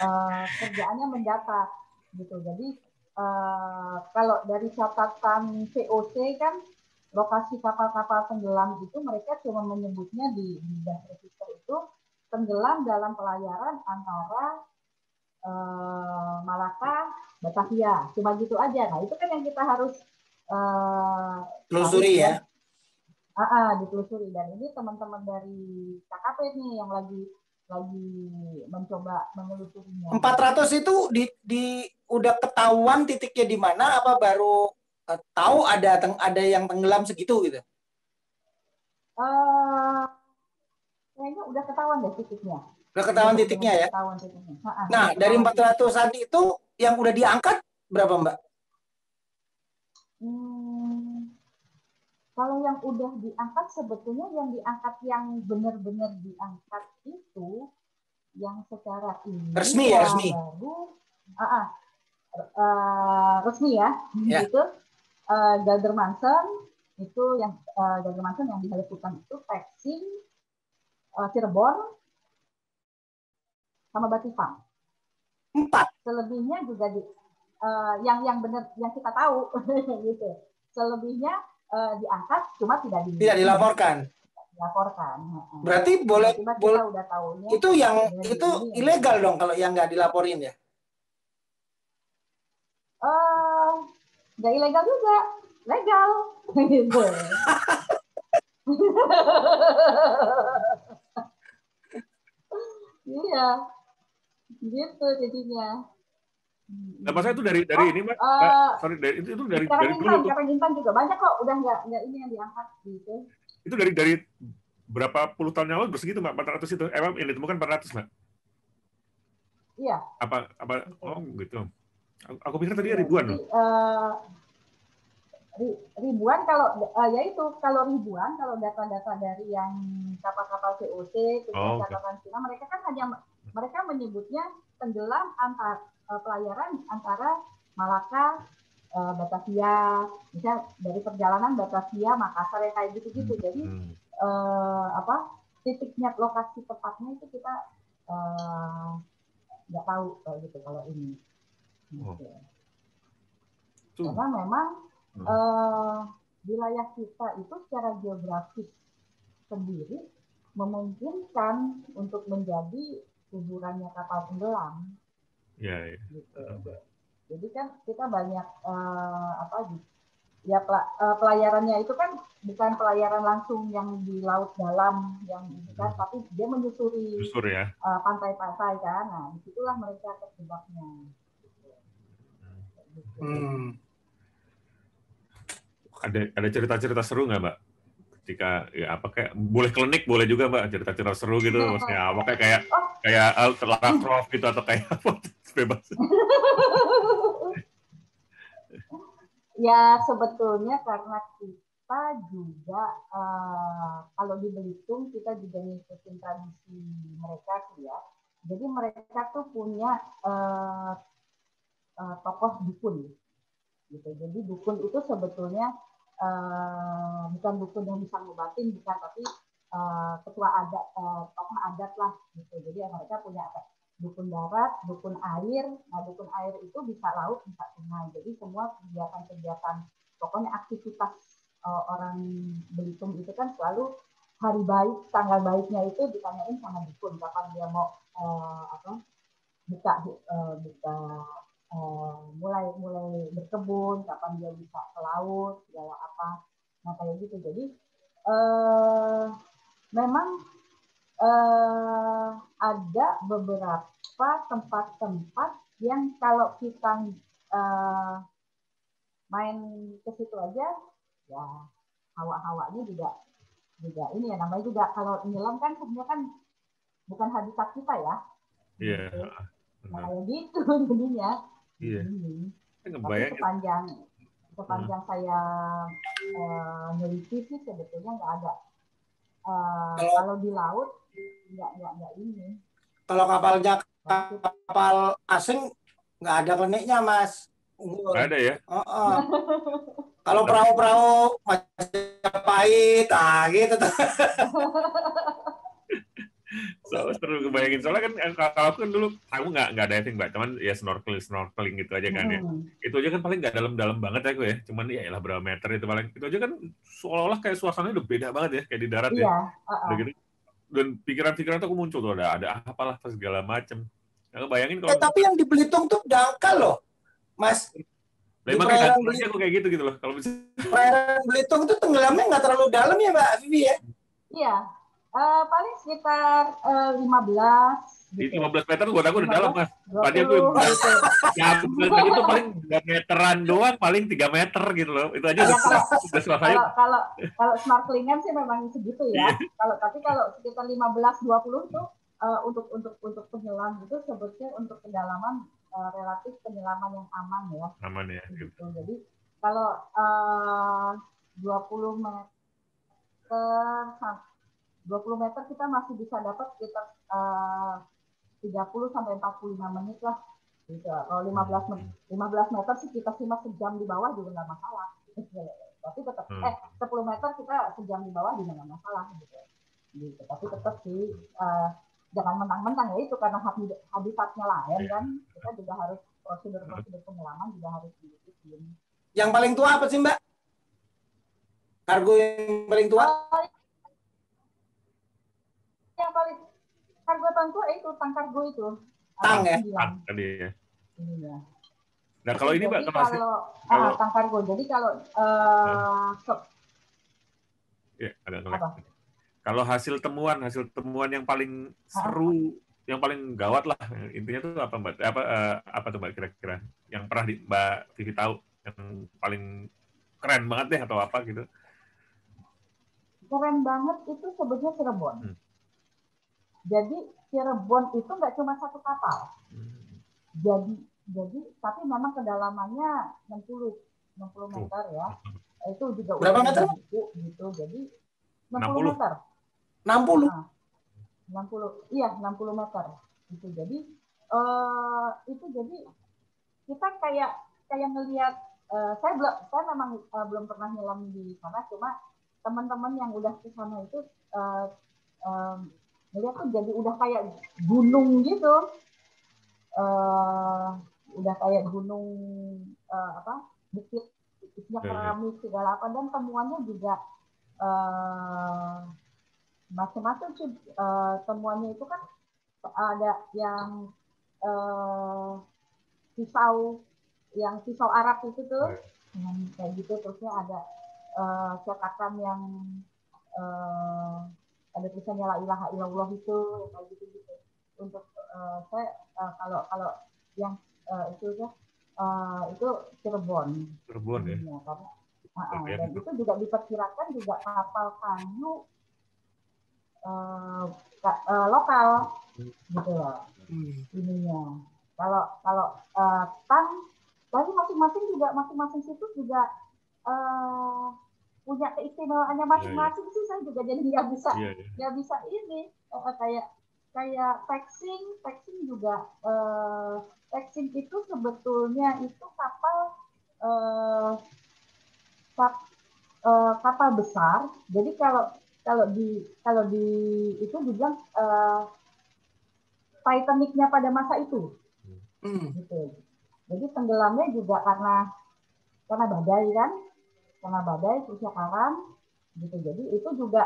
uh, kerjaannya mendata gitu. Jadi uh, kalau dari catatan VOC kan lokasi kapal-kapal tenggelam itu mereka cuma menyebutnya di di register itu tenggelam dalam pelayaran antara uh, Malaka Batavia. Cuma gitu aja. Nah itu kan yang kita harus uh, telusuri ya? Ah, ah ditelusuri. Dan ini teman-teman dari KKP nih yang lagi lagi mencoba menelusurinya 400 itu di, di udah ketahuan titiknya di mana apa baru uh, tahu ada ada yang tenggelam segitu gitu uh, kayaknya udah ketahuan deh titiknya Udah ketahuan titiknya ya. Ketahuan titiknya. Nah, dari 400-an itu yang udah diangkat berapa, Mbak? Hmm, kalau yang udah diangkat sebetulnya yang diangkat yang benar-benar diangkat itu yang secara ini resmi ya resmi baru uh, uh, uh, resmi ya, ya. itu uh, Galder Manson itu yang uh, Galder Manson yang dilakukan itu Peksin uh, Cirebon sama Batifam. Empat. Selebihnya juga di uh, yang yang benar yang kita tahu gitu. Selebihnya uh, diangkat cuma tidak di tidak dilaporkan. Dilaporkan. Berarti boleh boleh udah tahunya, itu yang itu ilegal dong kalau yang nggak dilaporin ya? Eh, nggak ilegal juga, legal gitu. iya gitu jadinya Nah, masa itu dari dari oh, ini, Mbak? Uh, sorry, dari itu itu dari dari dulu tuh. Intan juga banyak kok, udah nggak nggak ini yang diangkat gitu. Itu dari dari berapa puluh tahun yang lalu segitu, Mbak? 400 itu. Emang eh, yang ditemukan 400, Mbak? Iya. Apa apa oh gitu. Aku, pikir tadi ribuan loh. Uh, ribuan kalau uh, ya itu kalau ribuan kalau data-data dari yang kapal-kapal VOC oh, catatan okay. Cina mereka kan hanya mereka menyebutnya tenggelam antar uh, pelayaran antara Malaka uh, Batavia misal dari perjalanan Batavia Makassar ya kayak gitu-gitu hmm. jadi uh, apa titiknya lokasi tepatnya itu kita nggak uh, tahu kayak gitu kalau ini oh. gitu. karena memang uh, wilayah kita itu secara geografis sendiri memungkinkan untuk menjadi kuburannya kapal tenggelam. Ya, ya. Gitu. Jadi kan kita banyak uh, apa ya pelayarannya itu kan bukan pelayaran langsung yang di laut dalam yang itu kan, hmm. tapi dia menyusuri Susur ya. uh, pantai-pantai kan. Nah, di situlah mereka terjebaknya. Hmm ada ada cerita-cerita seru nggak mbak? Ketika ya apa kayak boleh klinik boleh juga mbak cerita-cerita seru gitu maksudnya apa kayak kayak kayak Lara Croft gitu atau kayak apa bebas. ya sebetulnya karena kita juga uh, kalau di Belitung kita juga ngikutin tradisi mereka sih ya. Jadi mereka tuh punya uh, uh, tokoh dukun gitu. Jadi dukun itu sebetulnya uh, bukan dukun yang bisa ngobatin, bukan, tapi uh, ketua adat, uh, tokoh adat lah gitu. Jadi mereka punya apa? dukun darat, dukun air. Nah, dukun air itu bisa laut, bisa sungai. Jadi semua kegiatan-kegiatan, pokoknya aktivitas uh, orang Belitung itu kan selalu hari baik, tanggal baiknya itu ditanyain sama dukun kapan dia mau uh, apa buka uh, buka uh, mulai mulai berkebun, kapan dia bisa ke laut, segala apa, nah kayak gitu. Jadi uh, memang uh, ada beberapa tempat-tempat yang kalau kita uh, main ke situ aja, ya hawa-hawanya juga juga ini ya namanya juga kalau nyelam kan sebenarnya kan bukan habitat kita ya. Iya. Yeah. Gitu. Nah, kayak gitu jadinya. Iya. Hmm. Tapi sepanjang sepanjang hmm. saya uh, neliti sih sebetulnya nggak ada. Uh, kalau, kalau di laut nggak nggak nggak ini. Kalau kapalnya kapal asing nggak ada kliniknya mas. Nggak ada ya. Uh -uh. kalau perahu-perahu Majapahit, ah gitu. so, seru kebayangin soalnya kan eh, kalau aku kan dulu aku nggak nggak diving mbak. Cuman ya snorkeling snorkeling gitu aja kan ya. Hmm. itu aja kan paling nggak dalam-dalam banget ya aku ya. Cuman ya lah berapa meter itu paling. Itu aja kan seolah-olah kayak suasananya udah beda banget ya kayak di darat ya. iya, ya uh -uh. gitu. Dan pikiran-pikiran tuh aku muncul tuh ada ada apalah segala macem. Aku bayangin kalau eh, tapi yang di Belitung tuh dangkal loh mas. Di perairan Belitung kayak gitu gitu loh. Kalau bisa perairan Belitung tuh tenggelamnya nggak terlalu dalam ya mbak Vivi ya? Iya Uh, paling sekitar uh, 15 di 15 meter buat aku udah dalam mas. Tadi aku gitu. ya itu paling 2 meteran doang, paling 3 meter gitu loh. Itu aja udah, kalau, sudah kalau, kalau kalau snorkelingan sih memang segitu ya. Iya. kalau tapi kalau sekitar 15 20 itu uh, untuk untuk untuk penyelam itu sebutnya untuk kedalaman uh, relatif penyelaman yang aman ya. Aman ya. Gitu. gitu. Jadi kalau uh, 20 meter 20 meter kita masih bisa dapat sekitar uh, 30 sampai 45 menit lah. Gitu. Kalau 15 menit, 15 meter sih kita simak sejam di bawah juga nggak masalah. Tapi tetap hmm. eh 10 meter kita sejam di bawah juga nggak masalah gitu. gitu. Tapi tetap sih uh, jangan mentang-mentang ya itu karena habitatnya lain kan kita juga harus prosedur-prosedur penyelaman juga harus diikutin. Yang paling tua apa sih Mbak? Kargo yang paling tua? Oh, yang paling kargo tangko itu tang kargo itu. Tang ya? Tang tadi ya. Iya. nah kalau ini mbak kalau kalau, kalau ah, tang kargo jadi kalau uh, ya agak apa? kalau hasil temuan hasil temuan yang paling seru yang paling gawat lah intinya tuh apa mbak? Apa uh, apa tuh mbak kira-kira? Yang pernah di, mbak Vivi tahu yang paling keren banget deh atau apa gitu? Keren banget itu sebetulnya Cirebon. Hmm. Jadi Cirebon itu nggak cuma satu kapal. Jadi jadi tapi memang kedalamannya 60 60 meter ya. itu juga Berapa meter? buku gitu. Jadi 60. 60 meter. 60. Nah, 60 iya 60 meter itu jadi eh itu jadi kita kayak kayak ngelihat eh, saya belum saya memang eh, belum pernah nyelam di sana cuma teman-teman yang udah ke sana itu eh, eh, ngeliat tuh jadi udah kayak gunung gitu. Eh udah kayak gunung eh, apa bukit isinya Ya, ya. keramik segala apa. Dan temuannya juga eh macam-macam sih. Eh, temuannya itu kan ada yang eh, pisau yang pisau Arab itu tuh. Yang kayak gitu terusnya ada eh, cetakan yang ada tulisannya la ilaha illallah itu yang kayak gitu gitu untuk eh, saya eh, kalau kalau yang eh, itu ya eh, itu Cirebon Cirebon ya. ininya, karena Ah, ah, dan itu. juga diperkirakan juga kapal kayu eh, ka- eh, lokal gitu loh Hmm. ininya. Kalau kalau eh, tang tapi masing-masing juga masing-masing situs juga eh, punya keistimewaannya masing-masing sih saya juga jadi nggak bisa Iya, iya. nggak bisa ini. Eh, kayak kayak taxing taxing juga eh, taxing itu sebetulnya itu kapal eh, kap- eh, kapal besar. Jadi kalau kalau di kalau di itu dibilang eh, Titanicnya pada masa itu. Hmm. gitu. Jadi tenggelamnya juga karena karena badai kan karena badai terusnya karam gitu. Jadi itu juga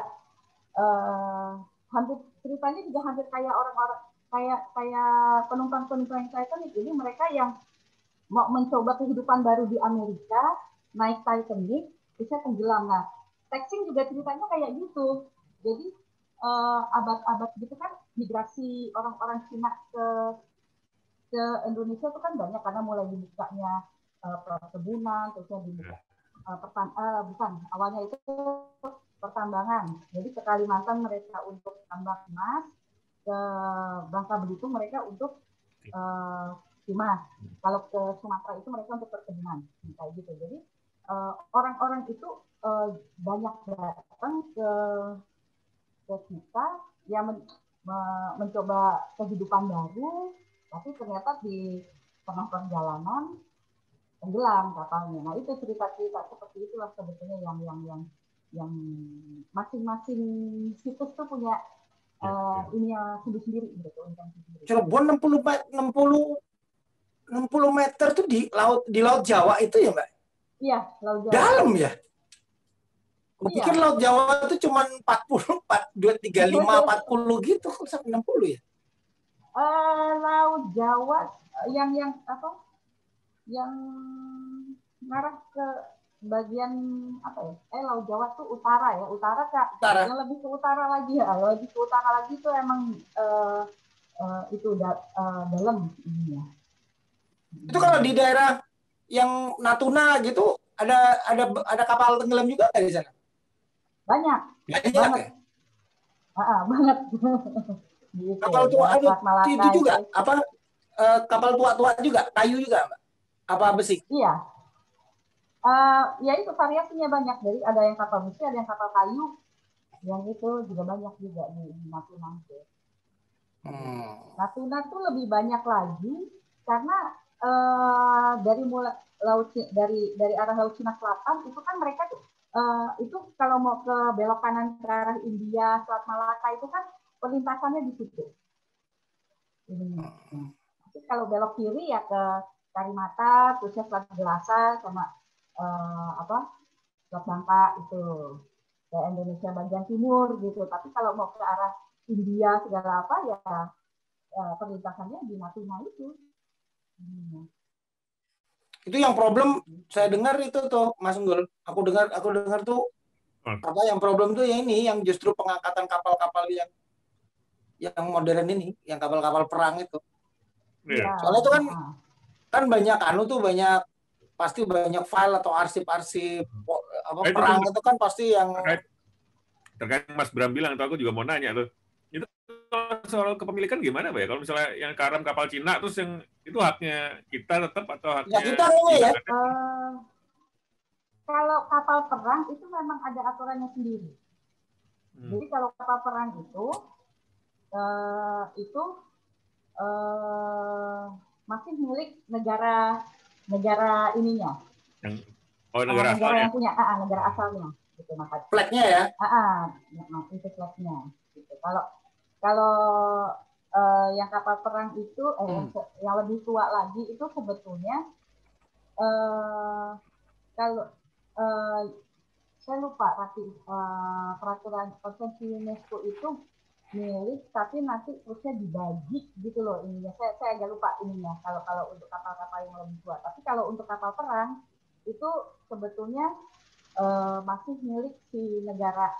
eh, hampir ceritanya juga hampir kayak orang-orang kayak kayak penumpang-penumpang Titanic. Jadi mereka yang mau mencoba kehidupan baru di Amerika naik Titanic bisa tenggelam. Nah taxing juga ceritanya kayak gitu. Jadi eh, abad-abad gitu kan migrasi orang-orang Cina ke ke Indonesia itu kan banyak karena mulai dibukanya eh, perkebunan terusnya dibuka eh, pertan eh, bukan awalnya itu pertambangan. Jadi ke Kalimantan mereka untuk tambang emas ke Bangka Belitung mereka untuk eh, timah kalau ke Sumatera itu mereka untuk perkebunan kayak gitu. Jadi orang-orang itu eh, banyak datang ke ke kita yang men- me- mencoba kehidupan baru tapi ternyata di tengah perjalanan tenggelam kapalnya. Nah itu cerita-cerita seperti itulah sebetulnya yang yang yang yang masing-masing situs tuh punya Ya, eh, ya. ininya sendiri-sendiri gitu sendiri. Cirebon 60 met- 60 60 meter tuh di laut di laut Jawa itu ya, Mbak? Iya, Laut Jawa. Dalam ya? Gue Iya. pikir laut Jawa itu cuma 40, 4, 2, 35, 40 gitu. Kok sampai 60 ya? Eh, Laut Jawa yang yang apa? Yang ngarah ke bagian apa ya? Eh Laut Jawa tuh utara ya, utara kak. Utara. Yang lebih ke utara lagi ya, lebih ke utara lagi itu emang eh, eh, itu da- eh, dalam ininya. Itu kalau di daerah yang Natuna gitu ada ada ada kapal tenggelam juga nggak di sana? banyak, Banyak Banget. ya? ah, ah, banget. gitu. Kapal tua Selat Malaka itu juga apa kapal tua-tua juga, kayu juga, Mbak? Apa besi? Iya. Eh, ya itu variasinya banyak. Jadi ada yang kapal besi, ada yang kapal kayu. Yang itu juga banyak juga di di Natuna. itu. Hmm. Natuna tuh lebih banyak lagi karena eh, dari mulai laut dari dari arah laut Cina Selatan itu kan mereka tuh eh, itu kalau mau ke belok kanan ke arah India, Selat Malaka itu kan perlintasannya di situ. Nah, Tapi kalau belok kiri ya ke Karimata, terusnya Selat Gelasa sama eh, apa Selat Bangka itu ke Indonesia bagian timur gitu. Tapi kalau mau ke arah India segala apa ya eh, perlintasannya di Natuna itu. Hmm. Itu yang problem saya dengar itu tuh Mas Unggul. Aku dengar aku dengar tuh Hmm. apa yang problem tuh ya ini yang justru pengangkatan kapal-kapal yang yang modern ini, yang kapal-kapal perang itu. Iya. Ya, Soalnya itu kan ah, Kan banyak anu tuh banyak pasti banyak file atau arsip-arsip apa itu perang tuh- itu kan pasti yang Terkait, terkait Mas Bram bilang, atau aku juga mau nanya tuh. Itu soal kepemilikan gimana, Pak ya? Kalau misalnya yang karam kapal Cina, terus yang itu haknya kita tetap atau haknya ya kita ngomongnya ya. eh, kalau kapal perang itu memang ada aturannya sendiri. Hmm. Jadi kalau kapal perang itu uh, itu uh, masih milik negara negara ininya. Yang, oh negara, negara yang punya, ah, negara asalnya. Gitu, maka. Flagnya ya? Ah, ah itu flagnya. Gitu. Kalau kalau uh, yang kapal perang itu eh, hmm. yang, yang lebih tua lagi itu sebetulnya uh, kalau uh, saya lupa tapi uh, peraturan konvensi UNESCO itu milik tapi nanti terusnya dibagi gitu loh ininya. Saya saya agak lupa ininya kalau kalau untuk kapal-kapal yang lebih tua. Tapi kalau untuk kapal perang itu sebetulnya uh, masih milik si negara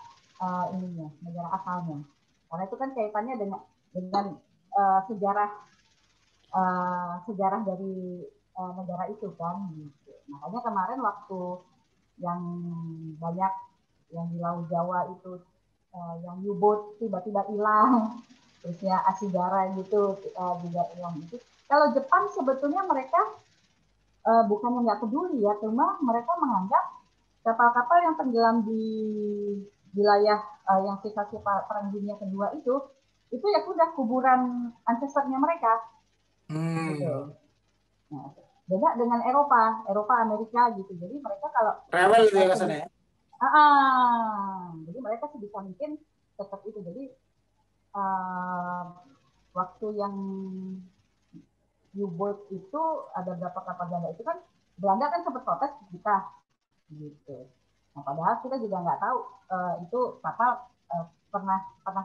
uh, ininya negara asalnya. Karena itu kan kaitannya dengan dengan uh, sejarah uh, sejarah dari uh, negara itu kan gitu. makanya kemarin waktu yang banyak yang di Laut Jawa itu uh, yang U-boat tiba-tiba hilang, terusnya Asigara gitu uh, juga hilang itu. Kalau Jepang sebetulnya mereka uh, bukannya nggak peduli ya, cuma mereka menganggap kapal-kapal yang tenggelam di wilayah uh, yang sisa-sisa perang dunia kedua itu itu ya sudah kuburan ancestrnya mereka. Hmm. Gitu. Nah, beda dengan Eropa, Eropa, Amerika gitu. Jadi mereka kalau rewel gitu ya sana ya. Ah, jadi mereka sebisa mungkin tetap itu. Jadi uh, waktu yang U-boat itu ada berapa kapal ganda itu kan Belanda kan sempat protes kita gitu. Nah, padahal kita juga nggak tahu uh, itu kapal uh, pernah pernah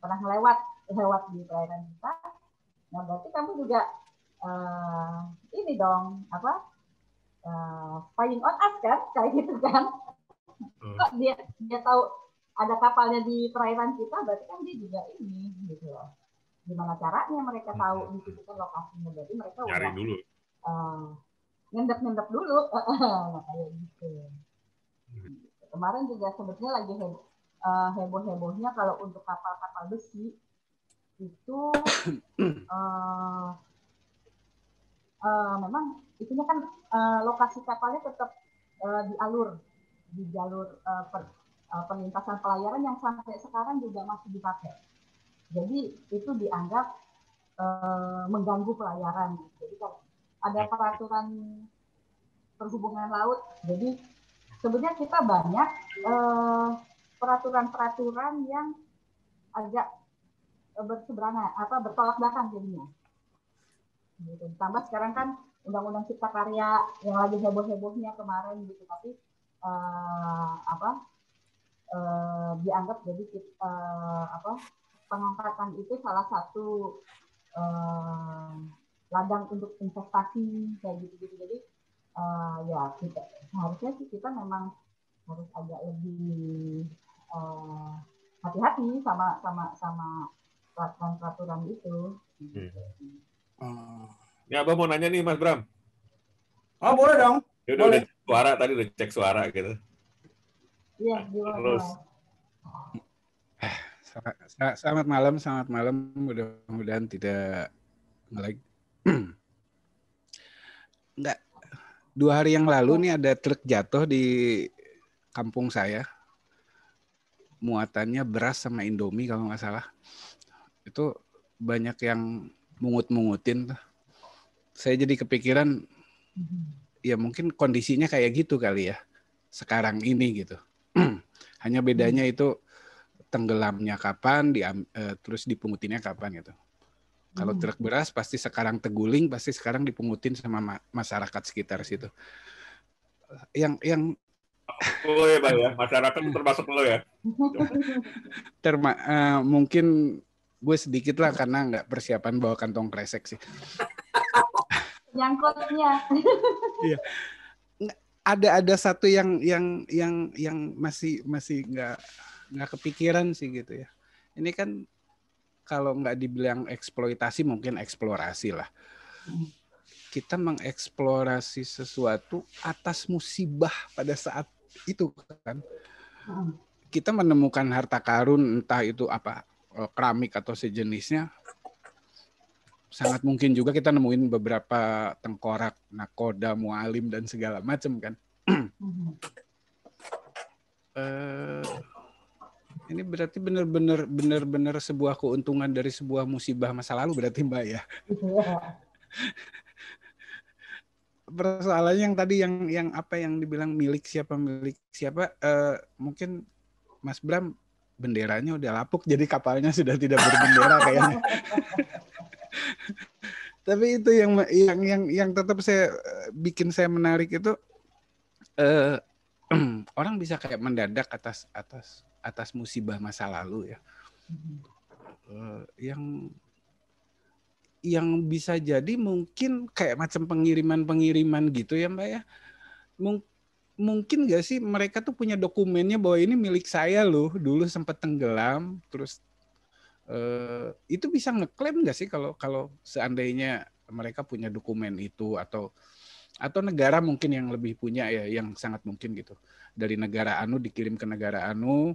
pernah lewat lewat di perairan kita. Nah berarti kamu juga uh, ini dong apa uh, spying on us kan kayak gitu kan. Kok dia dia tahu ada kapalnya di perairan kita berarti kan dia juga ini gitu loh. Gimana caranya mereka hmm. tahu di situ kan lokasinya? Jadi mereka Nyari udah dulu. uh, ngendap ngendap dulu. Nah, kayak gitu. Hmm. kemarin juga sebetulnya lagi heboh, uh, heboh hebohnya kalau untuk kapal-kapal besi itu uh, uh, memang itunya kan uh, lokasi kapalnya tetap uh, di alur di jalur uh, per, uh, perlintasan pelayaran yang sampai sekarang juga masih dipakai. Jadi itu dianggap uh, mengganggu pelayaran. Jadi kan ada peraturan perhubungan laut. Jadi sebenarnya kita banyak peraturan-peraturan uh, yang agak berseberangan apa bertolak belakang jadinya. Gitu. Tambah sekarang kan undang-undang cipta karya yang lagi heboh-hebohnya kemarin gitu tapi uh, apa uh, dianggap jadi uh, apa pengangkatan itu salah satu uh, ladang untuk investasi kayak gitu-gitu jadi uh, ya kita harusnya sih kita memang harus agak lebih hati hati-hati sama sama sama peraturan-peraturan itu. Hmm. Ya, abang mau nanya nih, Mas Bram. Oh, boleh dong. Ya udah, udah suara tadi udah cek suara gitu. Iya, Terus. Selamat malam, selamat malam. Mudah-mudahan tidak ngelag. Enggak. Dua hari yang lalu nih ada truk jatuh di kampung saya. Muatannya beras sama Indomie kalau nggak salah. Itu banyak yang mungut-mungutin. Saya jadi kepikiran ya mungkin kondisinya kayak gitu kali ya sekarang ini gitu. Hanya bedanya hmm. itu tenggelamnya kapan, di, uh, terus dipungutinnya kapan gitu. Kalau hmm. truk beras pasti sekarang teguling, pasti sekarang dipungutin sama ma masyarakat sekitar situ. Yang yang Oh ya, Bang ya. Masyarakat termasuk lo ya. Terma uh, mungkin gue sedikit lah karena nggak persiapan bawa kantong kresek sih nyangkutnya. iya. Ada ada satu yang yang yang yang masih masih nggak nggak kepikiran sih gitu ya. Ini kan kalau nggak dibilang eksploitasi mungkin eksplorasi lah. Kita mengeksplorasi sesuatu atas musibah pada saat itu kan. Kita menemukan harta karun entah itu apa eh, keramik atau sejenisnya sangat mungkin juga kita nemuin beberapa tengkorak, nakoda, mualim dan segala macam kan. Eh, ini berarti benar-benar benar-benar sebuah keuntungan dari sebuah musibah masa lalu berarti Mbak ya. Gitu ya. Persoalannya yang tadi yang yang apa yang dibilang milik siapa milik siapa eh, mungkin Mas Bram benderanya udah lapuk jadi kapalnya sudah tidak berbendera kayaknya. Tapi itu yang yang yang yang tetap saya eh, bikin saya menarik itu eh, orang bisa kayak mendadak atas atas atas musibah masa lalu ya. Mhm. Eh, yang yang bisa jadi mungkin kayak macam pengiriman-pengiriman gitu ya Mbak ya. Mung- mungkin gak sih mereka tuh punya dokumennya bahwa ini milik saya loh, dulu sempat tenggelam, terus eh, itu bisa ngeklaim gak sih kalau kalau seandainya mereka punya dokumen itu atau atau negara mungkin yang lebih punya ya yang sangat mungkin gitu. Dari negara anu dikirim ke negara anu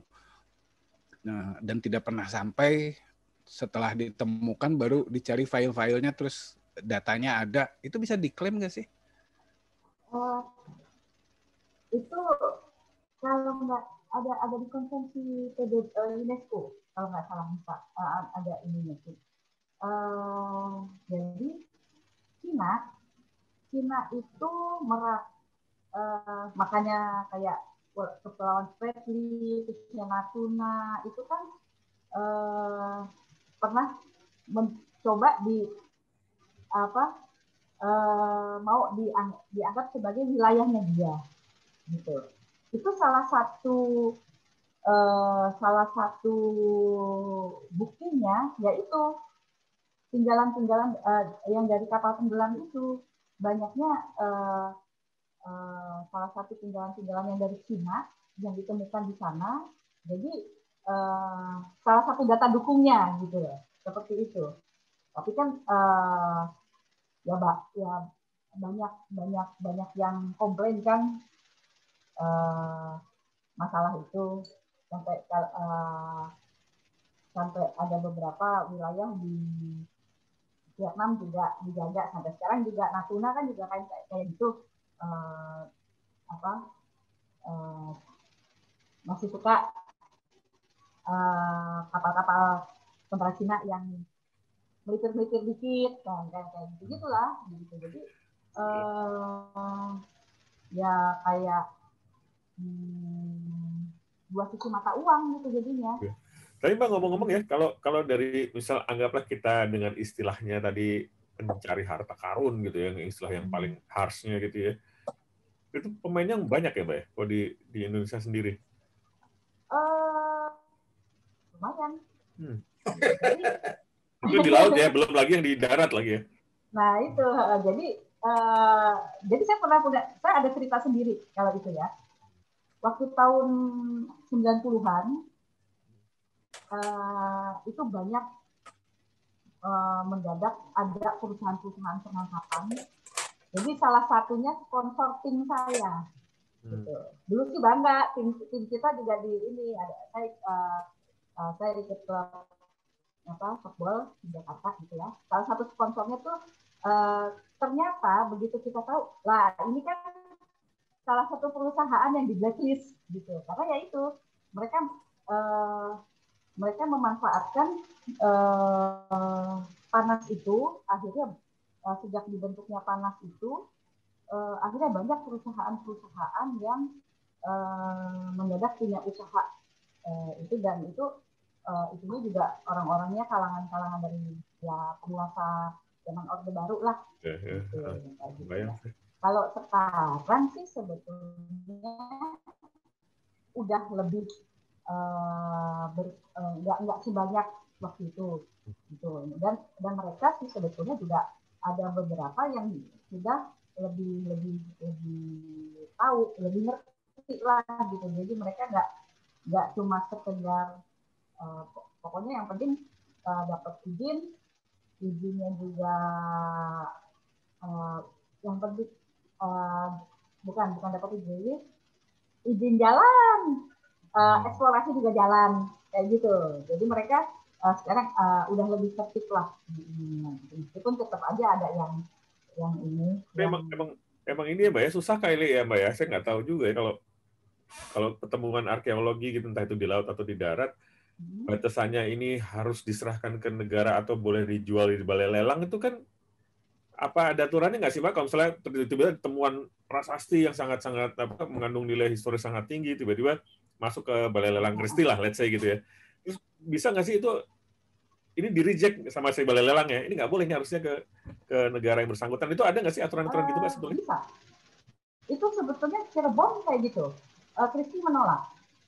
nah dan tidak pernah sampai setelah ditemukan baru dicari file-filenya terus datanya ada. Itu bisa diklaim gak sih? Eh, itu kalau nggak ada ada di konvensi PB, eh, UNESCO kalau nggak salah Mbak, eh, ada ininya sih. Eh, jadi Cina Cina itu merak eh, makanya kayak kepulauan Spratly, khususnya Natuna itu kan eh, pernah mencoba di apa eh, mau diang- dianggap sebagai wilayahnya dia gitu itu salah satu eh, salah satu buktinya yaitu tinggalan-tinggalan eh, yang dari kapal tenggelam itu banyaknya eh, eh, salah satu tinggalan-tinggalan yang dari Cina yang ditemukan di sana. Jadi eh, salah satu data dukungnya gitu ya seperti itu. Tapi kan eh, ya mbak ya banyak banyak banyak yang komplain kan eh, masalah itu sampai eh, sampai ada beberapa wilayah di Vietnam juga dijaga sampai sekarang juga. Natuna kan juga kayak kayak gitu eh, apa eh, masih suka kapal-kapal tentara Cina yang melipir-melipir dikit kan kayak kayak gitu gitulah gitu. Jadi eh ya kayak hmm, dua sisi mata uang gitu jadinya Tapi Mbak ngomong-ngomong ya, kalau kalau dari misal anggaplah kita dengan istilahnya tadi pencari harta karun gitu ya, yang istilah yang paling harshnya gitu ya. Itu pemainnya banyak ya Mbak ya, kalau di, di Indonesia sendiri. eh lumayan Hmm. jadi Itu di laut ya, belum lagi yang di darat lagi ya. Nah itu eh, jadi eh, jadi saya pernah punya saya ada cerita sendiri kalau itu ya. Waktu tahun 90-an eh, itu banyak eh, mendadak ada perusahaan-perusahaan pengangkatan. Jadi salah satunya sponsor tim saya. Hmm. Gitu. Dulu sih bangga tim tim kita juga di ini ada saya eh, eh, saya ikut klub apa football di Jakarta gitu ya. Salah satu sponsornya tuh eh, ternyata begitu kita tahu, lah ini kan salah satu perusahaan yang di blacklist gitu. Karena ya itu mereka eh, mereka memanfaatkan eh, panas itu akhirnya eh, sejak dibentuknya panas itu eh, akhirnya banyak perusahaan-perusahaan yang eh, mendadak punya usaha eh, itu dan itu eh, itunya juga orang-orangnya kalangan-kalangan dari ya penguasa zaman orde baru lah Ya, ya. gitu, gitu. Kalau sekarang sih sebetulnya udah lebih eh, eh, nggak nggak sebanyak waktu itu gitu. Dan dan mereka sih sebetulnya juga ada beberapa yang sudah lebih lebih lebih tahu lebih ngerti lah gitu. Jadi mereka nggak nggak cuma sekedar pok- pokoknya yang penting eh, dapat izin izinnya juga eh, yang penting eh, bukan bukan dapat izin. Izin jalan. Eh, eksplorasi juga jalan kayak gitu. Jadi mereka eh, sekarang eh, udah lebih tertib lah. Gitu. meskipun tetap aja ada yang yang ini Tapi yang, emang, emang emang ini ya mbak ya susah kali ya mbak ya. Saya nggak tahu juga ya kalau kalau pertemuan arkeologi gitu entah itu di laut atau di darat Hmm. batasannya ini harus diserahkan ke negara atau boleh dijual di balai lelang itu kan apa ada aturannya nggak sih pak kalau misalnya tiba-tiba temuan prasasti yang sangat-sangat apa mengandung nilai historis sangat tinggi tiba-tiba masuk ke balai lelang Kristi lah let's say gitu ya terus bisa nggak sih itu ini di reject sama si balai lelang ya ini nggak boleh ini harusnya ke ke negara yang bersangkutan itu ada nggak sih aturan-aturan gitu pak Eh, sebetulnya bisa. Itu sebetulnya Cirebon kayak gitu. Kristi menolak.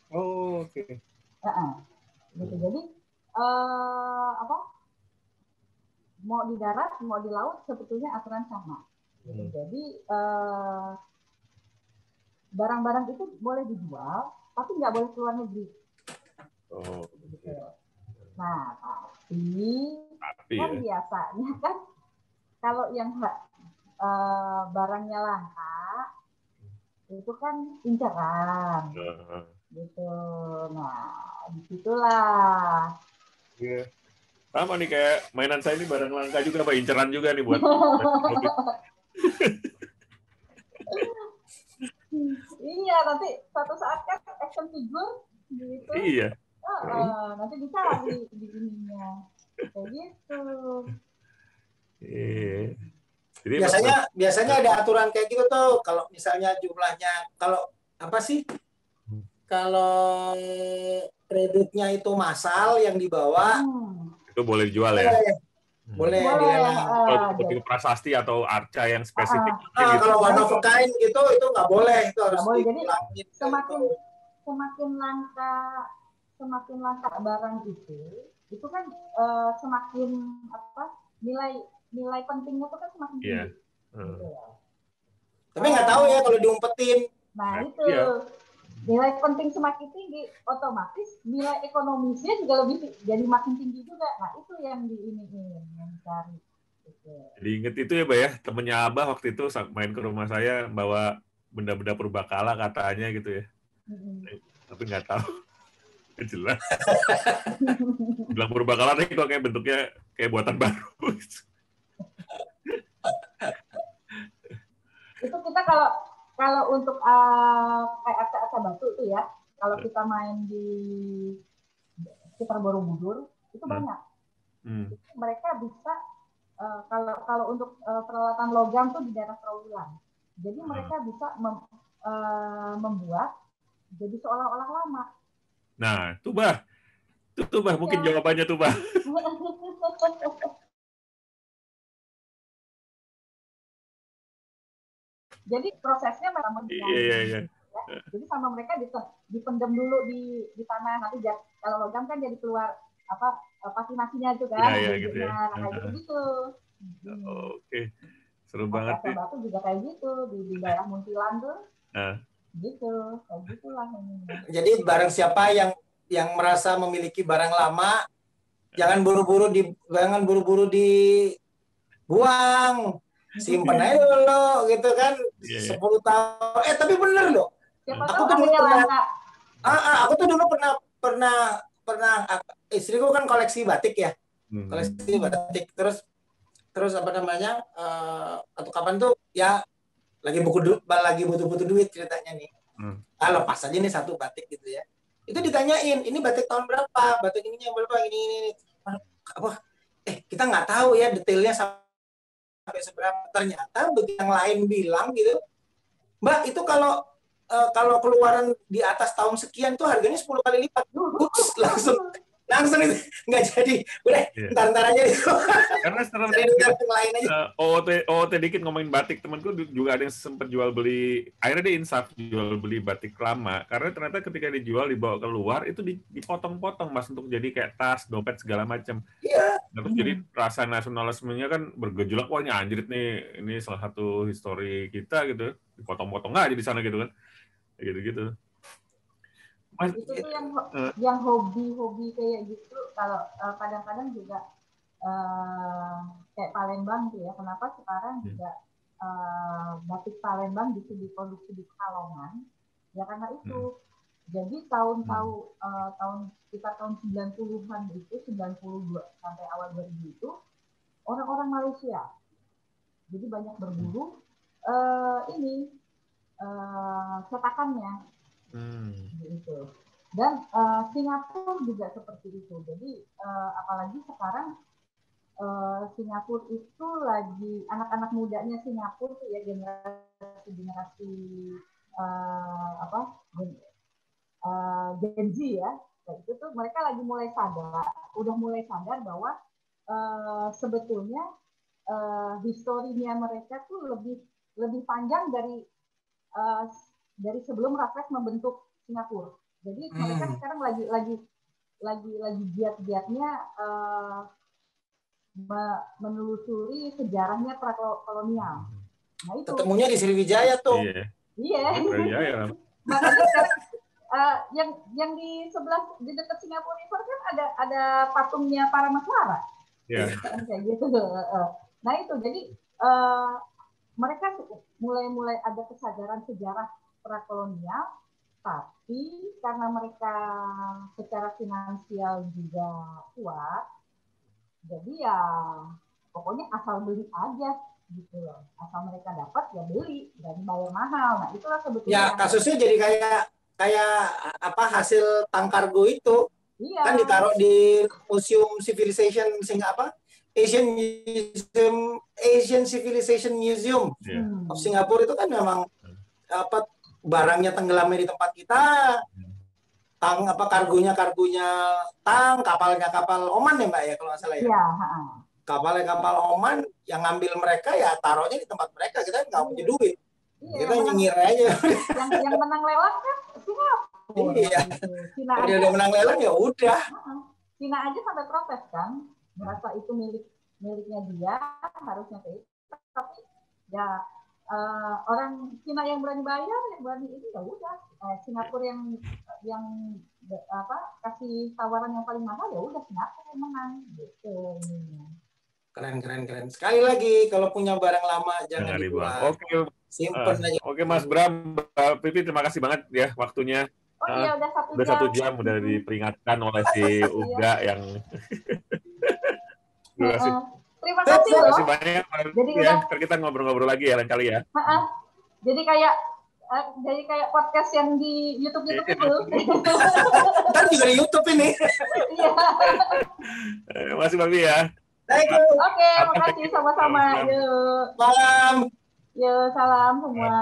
oh oke Heeh. gitu jadi eh apa mau di darat mau di laut sebetulnya aturan sama. Hmm. jadi eh, barang-barang itu boleh dijual tapi nggak boleh keluar negeri oh gitu. nah tapi tapi kan ya biasanya kan kalau yang eh, barangnya langka itu kan inceran Eh, gitu nah di situlah Iya. Sama nih kayak mainan saya ini barang langka juga, Pak. Inceran juga nih buat iya nanti suatu saat kan action figure gitu Iya. Oh, oh, nanti bisa lah di, di ininya kayak gitu Iya. Jadi biasanya biasanya ada aturan kayak gitu tuh kalau misalnya jumlahnya kalau apa sih kalau kreditnya itu massal yang dibawa hmm. Itu boleh dijual ya. boleh boleh boleh dilelang. eh, Kalau seperti prasasti atau arca yang spesifik Ah, gitu. kalau one of kind gitu itu nggak boleh itu harus boleh. Jadi, dipulangin. semakin semakin langka semakin langka barang itu itu kan eh, semakin apa nilai nilai pentingnya itu kan semakin tinggi Iya. Hmm. gitu ya. tapi nggak tahu ya kalau diumpetin Nah Nah, itu iya. Nilai penting semakin tinggi, otomatis nilai ekonomisnya juga lebih ti- jadi makin tinggi juga. Nah itu yang di ini yang dicari. Gitu. Jadi inget itu ya, Mbak ya, temennya Abah waktu itu main ke rumah saya bawa benda-benda purbakala katanya gitu ya. Mm-mm. Tapi nggak tahu. Jelas. Bilang purbakala nih kok kayak bentuknya kayak buatan baru. Itu kita kalau kalau untuk uh, kayak aca-aca batu itu ya, kalau kita main di sekitar Borobudur itu Hmm. banyak. Hmm. Mereka bisa uh, kalau kalau untuk uh, peralatan logam tuh di daerah Trawulan. Jadi Hmm. mereka bisa mem- uh, membuat jadi seolah-olah lama. Nah, tuh Bah. Tuh, tuh Bah, mungkin Ya. jawabannya tuh Bah. Jadi prosesnya memang Iya, iya, iya. Jadi sama mereka di- dipendam dulu di di tanah nanti ja- kalau logam kan jadi keluar apa eh, patinasinya itu kan. Iya, iya, gitu ya. Nah, kayak gitu gitu. Oke. Seru banget Kata nih. batu juga kayak gitu di, di daerah Muntilan tuh. Nah. Gitu, kayak gitulah ini. jadi barang siapa yang yang merasa memiliki barang lama jangan buru-buru di jangan buru-buru dibuang simpen aja dulu gitu kan. Iya, iya. 10 tahun. Eh tapi bener loh. Siapa Aku tuh dulu pernah- ah, ah, aku tuh dulu pernah pernah pernah ah, istriku kan koleksi batik ya. Hmm. koleksi batik. Terus terus apa namanya eh, atau kapan tuh ya lagi buku du- lagi butuh-butuh duit ceritanya nih. Hmm. ah lepas aja nih satu batik gitu ya. Itu ditanyain ini batik tahun berapa? Batik ininya berapa? Ini ini, ini. apa eh kita nggak tahu ya detailnya sampai seberapa ternyata begitu yang lain bilang gitu mbak itu kalau eh, kalau keluaran di atas tahun sekian tuh harganya 10 kali lipat. Ups, langsung langsung itu. Nggak jadi. Udah Iya. ntar ntar aja. Itu Karena setelah Eh, OOT OOT dikit ngomongin batik. Temanku juga ada yang sempat jual beli akhirnya dia insaf jual beli batik lama. Karena ternyata ketika dijual dibawa keluar itu di- dipotong-potong mas untuk jadi kayak tas dompet segala macam iya. Nah, terus jadi rasa nasionalismenya kan bergejolak. Wah ini anjrit nih. Ini salah satu histori kita gitu. Dipotong-potong aja di sana gitu kan. Kayak gitu-gitu Mas, itu tuh yang Eh. yang hobi-hobi kayak gitu. Kalau eh, kadang-kadang juga eh, kayak Palembang tuh ya. Kenapa sekarang Hmm. juga eh, batik Palembang bisa diproduksi di Pekalongan? Ya karena itu. Hmm. jadi tahun-tahun eh, tahun kita tahun 90-an itu 92 sampai awal 2000 itu orang-orang Malaysia jadi banyak berburu eh, ini eh, cetakannya Hmm. gitu. Dan eh, Singapura juga seperti itu. Jadi eh, apalagi sekarang eh, Singapura itu lagi anak-anak mudanya Singapura tuh ya generasi generasi eh, apa gen, eh, Gen Z ya. Nah, itu tuh mereka lagi mulai sadar, udah mulai sadar bahwa eh, sebetulnya eh, historinya mereka tuh lebih lebih panjang dari eh, dari sebelum Raffles membentuk Singapura. Jadi Hmm. mereka sekarang lagi lagi lagi lagi giat-giatnya eh, me- menelusuri sejarahnya prakolonial. Nah itu, Ketemunya di Sriwijaya tuh. Iya. iya. Iya, iya. Makanya sekarang, eh, yang yang di sebelah di dekat Singapura River kan ada ada patungnya para Maslara. Iya. Kan kayak gitu. Eh, Nah itu jadi eh, mereka mulai-mulai ada kesadaran sejarah prakolonial, tapi karena mereka secara finansial juga kuat, jadi ya pokoknya asal beli aja gitu loh. Asal mereka dapat ya beli dan bayar mahal. Nah itulah sebetulnya. Ya yang- kasusnya jadi kayak kayak apa hasil tangkargo itu iya, kan ditaruh di Museum Civilization sing apa Asian Museum Asian Civilization Museum. Hmm. of Singapura itu kan memang apa barangnya tenggelamnya di tempat kita tang apa kargonya kargonya tang kapalnya kapal Oman ya mbak ya kalau nggak salah ya Iya, ha-ha. kapalnya kapal Oman yang ngambil mereka ya taruhnya di tempat mereka kita nggak punya duit Iya, kita nyengir aja yang, yang menang lelang kan Singapura. Iya. Cina aja, dia udah menang lelang ya udah. Cina aja sampai protes kan, merasa itu milik miliknya dia, harusnya kayak itu. Tapi ya eh, orang Cina yang berani bayar, yang berani itu ya udah. Eh, Singapura yang yang apa kasih tawaran yang paling mahal ya udah Singapura yang menang gitu. keren keren keren sekali lagi kalau punya barang lama jangan Jangan dibuang. Oke, simpen eh, aja oke Mas Bram, Mbak Pipi terima kasih banget ya waktunya. Oh iya udah satu Udah jam. satu jam udah diperingatkan oleh si Uga yang Terima kasih. Heeh. Terima Terima kasih Terima loh. kasih banyak. Jadi ya, udah- ntar kita ngobrol-ngobrol lagi ya lain kali ya. Heeh. Jadi kayak eh, jadi kayak podcast yang di YouTube YouTube itu. ntar juga di YouTube ini Iya. Eh, Masih Babi ya. thank you Oke, makasih sama-sama. Yuk. malam Yuk, salam semua.